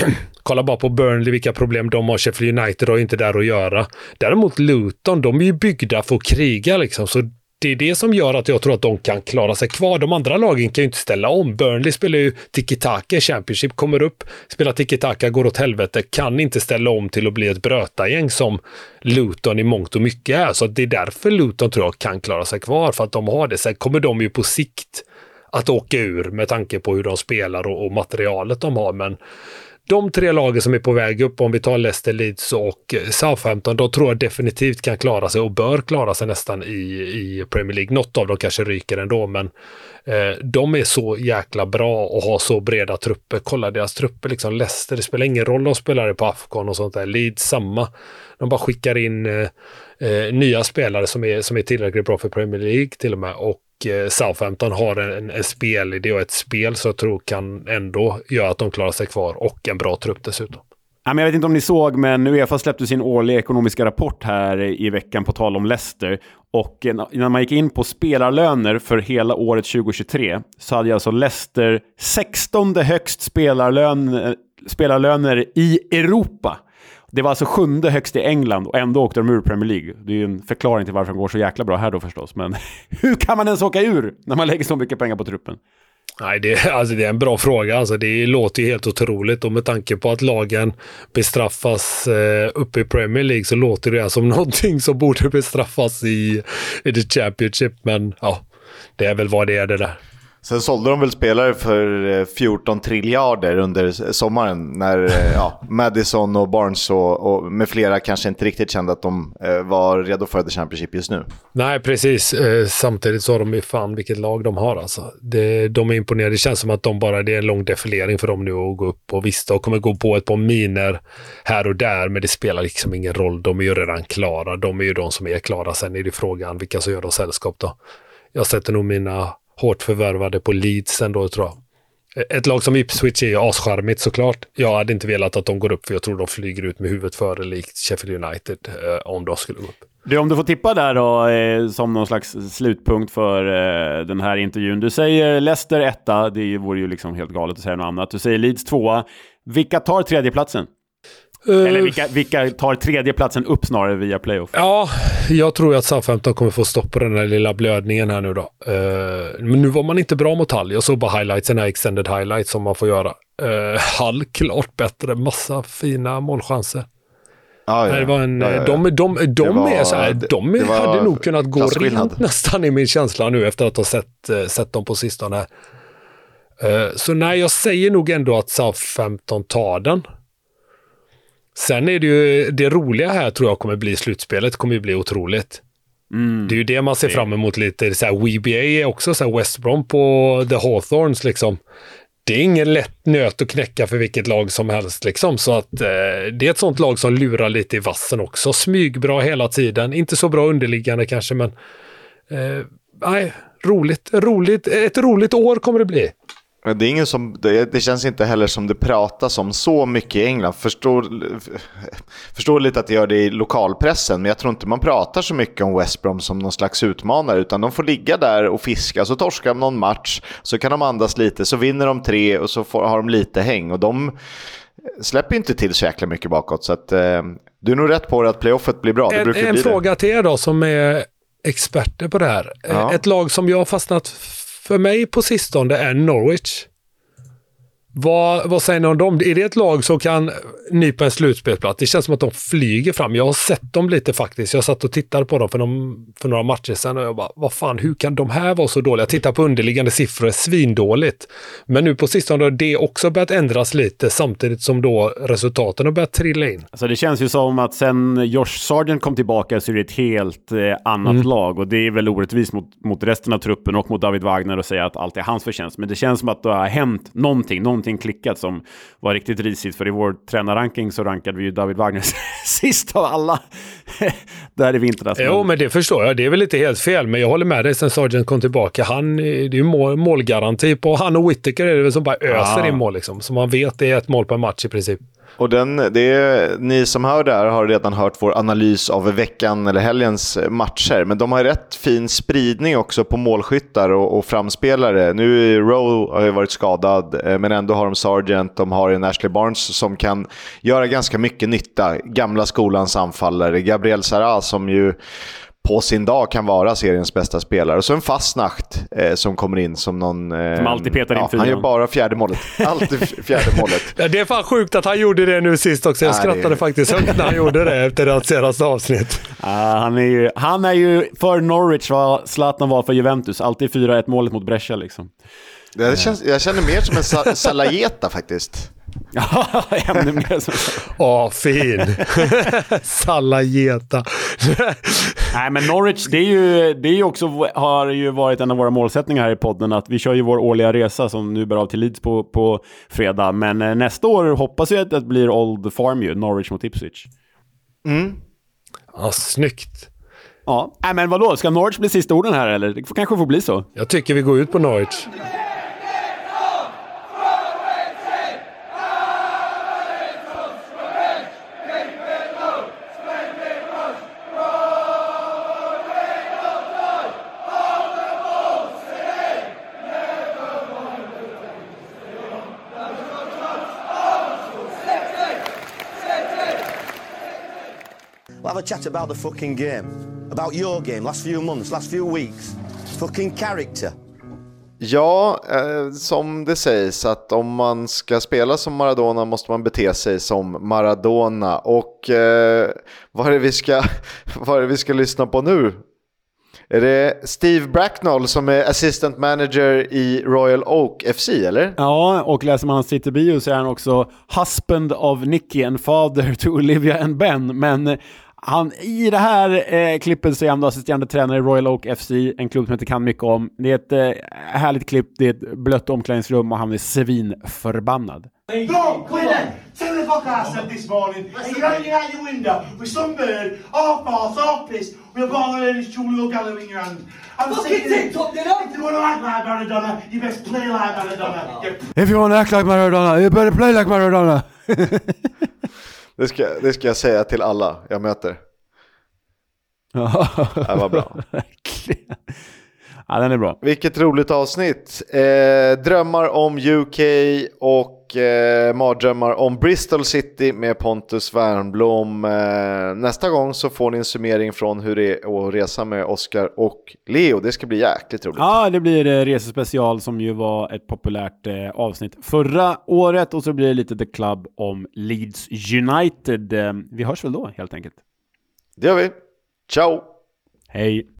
Kolla bara på Burnley, vilka problem de har. Sheffield United har inte där att göra. Däremot Luton, de är ju byggda för att kriga liksom. Så det är det som gör att jag tror att de kan klara sig kvar. De andra lagen kan ju inte ställa om. Burnley spelar ju tiki-taka i Championship, kommer upp, spelar tiki-taka, går åt helvete, kan inte ställa om till att bli ett brötagäng som Luton i mångt och mycket är. Så det är därför Luton tror jag kan klara sig kvar, för att de har det. Sen kommer de ju på sikt att åka ur med tanke på hur de spelar och, och materialet de har. Men de tre lagen som är på väg upp, om vi tar Leicester, Leeds och eh, Southampton, de tror jag definitivt kan klara sig och bör klara sig nästan i, i Premier League. Något av dem kanske ryker ändå, men eh, de är så jäkla bra och har så breda trupper. Kolla deras trupper, liksom Leicester, det spelar ingen roll om de spelar på Afghan och sånt där. Leeds samma. De bara skickar in eh, eh, nya spelare som är, som är tillräckligt bra för Premier League till och med. Och Eh, Southampton har en, en spelidé och ett spel som jag tror kan ändå göra att de klarar sig kvar och en bra trupp dessutom. jag vet inte om ni såg, men Uefa släppte sin årliga ekonomiska rapport här i veckan på tal om Leicester. Och när man gick in på spelarlöner för hela året 2023 så hade alltså Leicester 16 högst spelarlön, eh, spelarlöner i Europa. Det var alltså sjunde högst i England och ändå åkte de ur Premier League. Det är ju en förklaring till varför de går så jäkla bra här då förstås. Men hur kan man ens åka ur när man lägger så mycket pengar på truppen? Nej, det, alltså det är en bra fråga. Alltså det låter ju helt otroligt och med tanke på att lagen bestraffas eh, uppe i Premier League så låter det som någonting som borde bestraffas i, i the Championship. Men ja, det är väl vad det är det där. Sen sålde de väl spelare för 14 eh, triljarder under sommaren när eh, ja, Madison och Barnes och, och, med flera kanske inte riktigt kände att de eh, var redo för The Championship just nu. Nej, precis. samtidigt så har de ju fan vilket lag de har alltså. Det, de är imponerade. Det känns som att de bara, det är en lång defilering för dem nu att gå upp. Och visst, de kommer gå på ett par miner här och där, men det spelar liksom ingen roll. De är ju redan klara. De är ju de som är klara. Sen är det frågan vilka som gör dem sällskap då. Jag sätter nog mina hårt förvärvade på Leeds ändå tror jag. Ett lag som Ipswich är ju ascharmigt såklart. Jag hade inte velat att de går upp för jag tror de flyger ut med huvudet före likt Sheffield United eh, om de skulle gå upp. Du, om du får tippa där då, eh, som någon slags slutpunkt för eh, den här intervjun. Du säger Leicester etta, det vore ju liksom helt galet att säga något annat. Du säger Leeds tvåa. Vilka tar tredjeplatsen? Eh, Eller vilka, vilka tar tredjeplatsen upp snarare via playoff? Ja, jag tror att Southampton kommer få stopp på den här lilla blödningen här nu då. Eh, men nu var man inte bra mot Hull. Jag såg bara highlights, den här extended highlights som man får göra. Uh, Hull klart bättre, massa fina målchanser. Ja, ja. Det var en, Ja, ja, ja. De, de, de, Det var- är så här, de det hade nog kunnat gå rent nästan i min känsla nu efter att ha sett, eh, sett dem på sistone. här. Eh, så nej, jag säger nog ändå att Southampton tar den. Sen är det ju det roliga här tror jag kommer bli slutspelet, kommer ju bli otroligt. Mm. Det är ju det man ser fram emot lite. Så här, WBA är också så här West Brom på The Hawthorns liksom. Det är ingen lätt nöt att knäcka för vilket lag som helst. Liksom. Så att, eh, det är ett sånt lag som lurar lite i vassen också. Smygbra hela tiden. Inte så bra underliggande kanske, men eh, nej, roligt, roligt. Ett roligt år kommer det bli. Det, är ingen som, det, det känns inte heller som det pratas om så mycket i England. Förstår, förstår lite att det gör det i lokalpressen, men jag tror inte man pratar så mycket om West Brom som någon slags utmanare, utan de får ligga där och fiska, så torskar de någon match, så kan de andas lite, så vinner de tre och så får, har de lite häng. Och de släpper inte till så jäkla mycket bakåt, så att, eh, du är nog rätt på det att playoffet blir bra. Det En, en fråga till er då som är experter på det här. Ja. Ett lag som jag har fastnat för mig på sistone är Norwich. Vad, vad säger ni om dem? Är det ett lag som kan nypa en slutspelsplats? Det känns som att de flyger fram. Jag har sett dem lite faktiskt. Jag satt och tittade på dem för, någon, för några matcher sedan och jag bara, vad fan, hur kan de här vara så dåliga? Jag tittar på underliggande siffror, är svindåligt. Men nu på sistone har det också börjat ändras lite samtidigt som då resultaten har börjat trilla in. Alltså det känns ju som att sen Josh Sargent kom tillbaka så är det ett helt eh, annat Mm. lag. Och det är väl orättvist mot, mot resten av truppen och mot David Wagner att säga att allt är hans förtjänst. Men det känns som att det har hänt någonting, någonting klickat som var riktigt risigt. För i vår tränarranking så rankade vi ju David Wagner sist av alla. Där i vintras. Jo, men det förstår jag. Det är väl inte helt fel, men jag håller med dig sen Sargent kom tillbaka. Han, det är ju mål, målgaranti på han och Whittaker är det väl som bara öser Ja. in mål. Liksom. Så man vet det är ett mål per match i princip. Och den, det är, ni som hör det här har redan hört vår analys av veckan eller helgens matcher. Men de har rätt fin spridning också på målskyttar och, och framspelare. Nu Rowe har ju varit skadad, eh, men ändå har de Sargent, de har en Ashley Barnes som kan göra ganska mycket nytta. Gamla skolans anfallare. Gabriel Sara som ju på sin dag kan vara seriens bästa spelare. Och så en Fastnacht eh, som kommer in som någon... Eh, Som alltid petar in ja, fyran. Han gör bara fjärde målet. Alltid fjärde målet. Det är fan sjukt att han gjorde det nu sist också. Jag Nej, skrattade det- faktiskt högt när han gjorde det efter det senaste avsnitt. Ah, han, är ju, han är ju för Norwich vad Zlatan var för Juventus. Alltid 4-1 målet mot Brescia liksom. Det känns, jag känner mer som en sa- Salajeta faktiskt. Ja, ännu mer som Åh, fin! Salajeta. Nej, men Norwich, det är ju, det är också, har ju varit en av våra målsättningar här i podden, att vi kör ju vår årliga resa som nu bär av till Leeds på, på fredag. Men eh, nästa år hoppas jag att det blir Old Farm ju, Norwich mot Ipswich. Ja, snyggt. Ja, Nej, men vadå, ska Norwich bli sista orden här eller? Det kanske får bli så. Jag tycker vi går ut på Norwich. A chat about the fucking game. About your game, last few months, last few weeks. Fucking character. Ja, eh, som det sägs att om man ska spela som Maradona måste man bete sig som Maradona. Och eh, vad, är det vi ska, vad är det vi ska lyssna på nu? Är det Steve Bracknell som är assistant manager i Royal Oak FC, eller? Ja, och läser man hans Twitter-bio så är han också husband of Nicky and father to Olivia and Ben. Men han, i det här eh, klippet så är han då assisterande tränare i Royal Oak FC, en klubb som jag inte kan mycket om. Det är ett eh, härligt klipp, det är ett blött omklädningsrum och han är svinförbannad. Go, Quinnan! Tell the fuck I said this morning. And you're hanging out your window with some bird, half arse, half piss, with a bottle of this Julio Gallo in your hand. I'm Fucking saying, TikTok, you know? if you want to act like Maradona, you best play like Maradona. You If you wanna act like Maradona, you better play like Maradona. Det ska, det ska jag säga till alla jag möter. Det var bra. Ja, den är bra. Vilket roligt avsnitt. Eh, drömmar om UK och och eh, mardrömmar om Bristol City med Pontus Wernbloom. Eh, nästa gång så får ni en summering från hur det är att resa med Oscar och Leo. Det ska bli jäkligt roligt. Ja, det blir eh, resespecial som ju var ett populärt eh, avsnitt förra året och så blir det lite The Club om Leeds United. Eh, vi hörs väl då helt enkelt. Det gör vi. Ciao! Hej!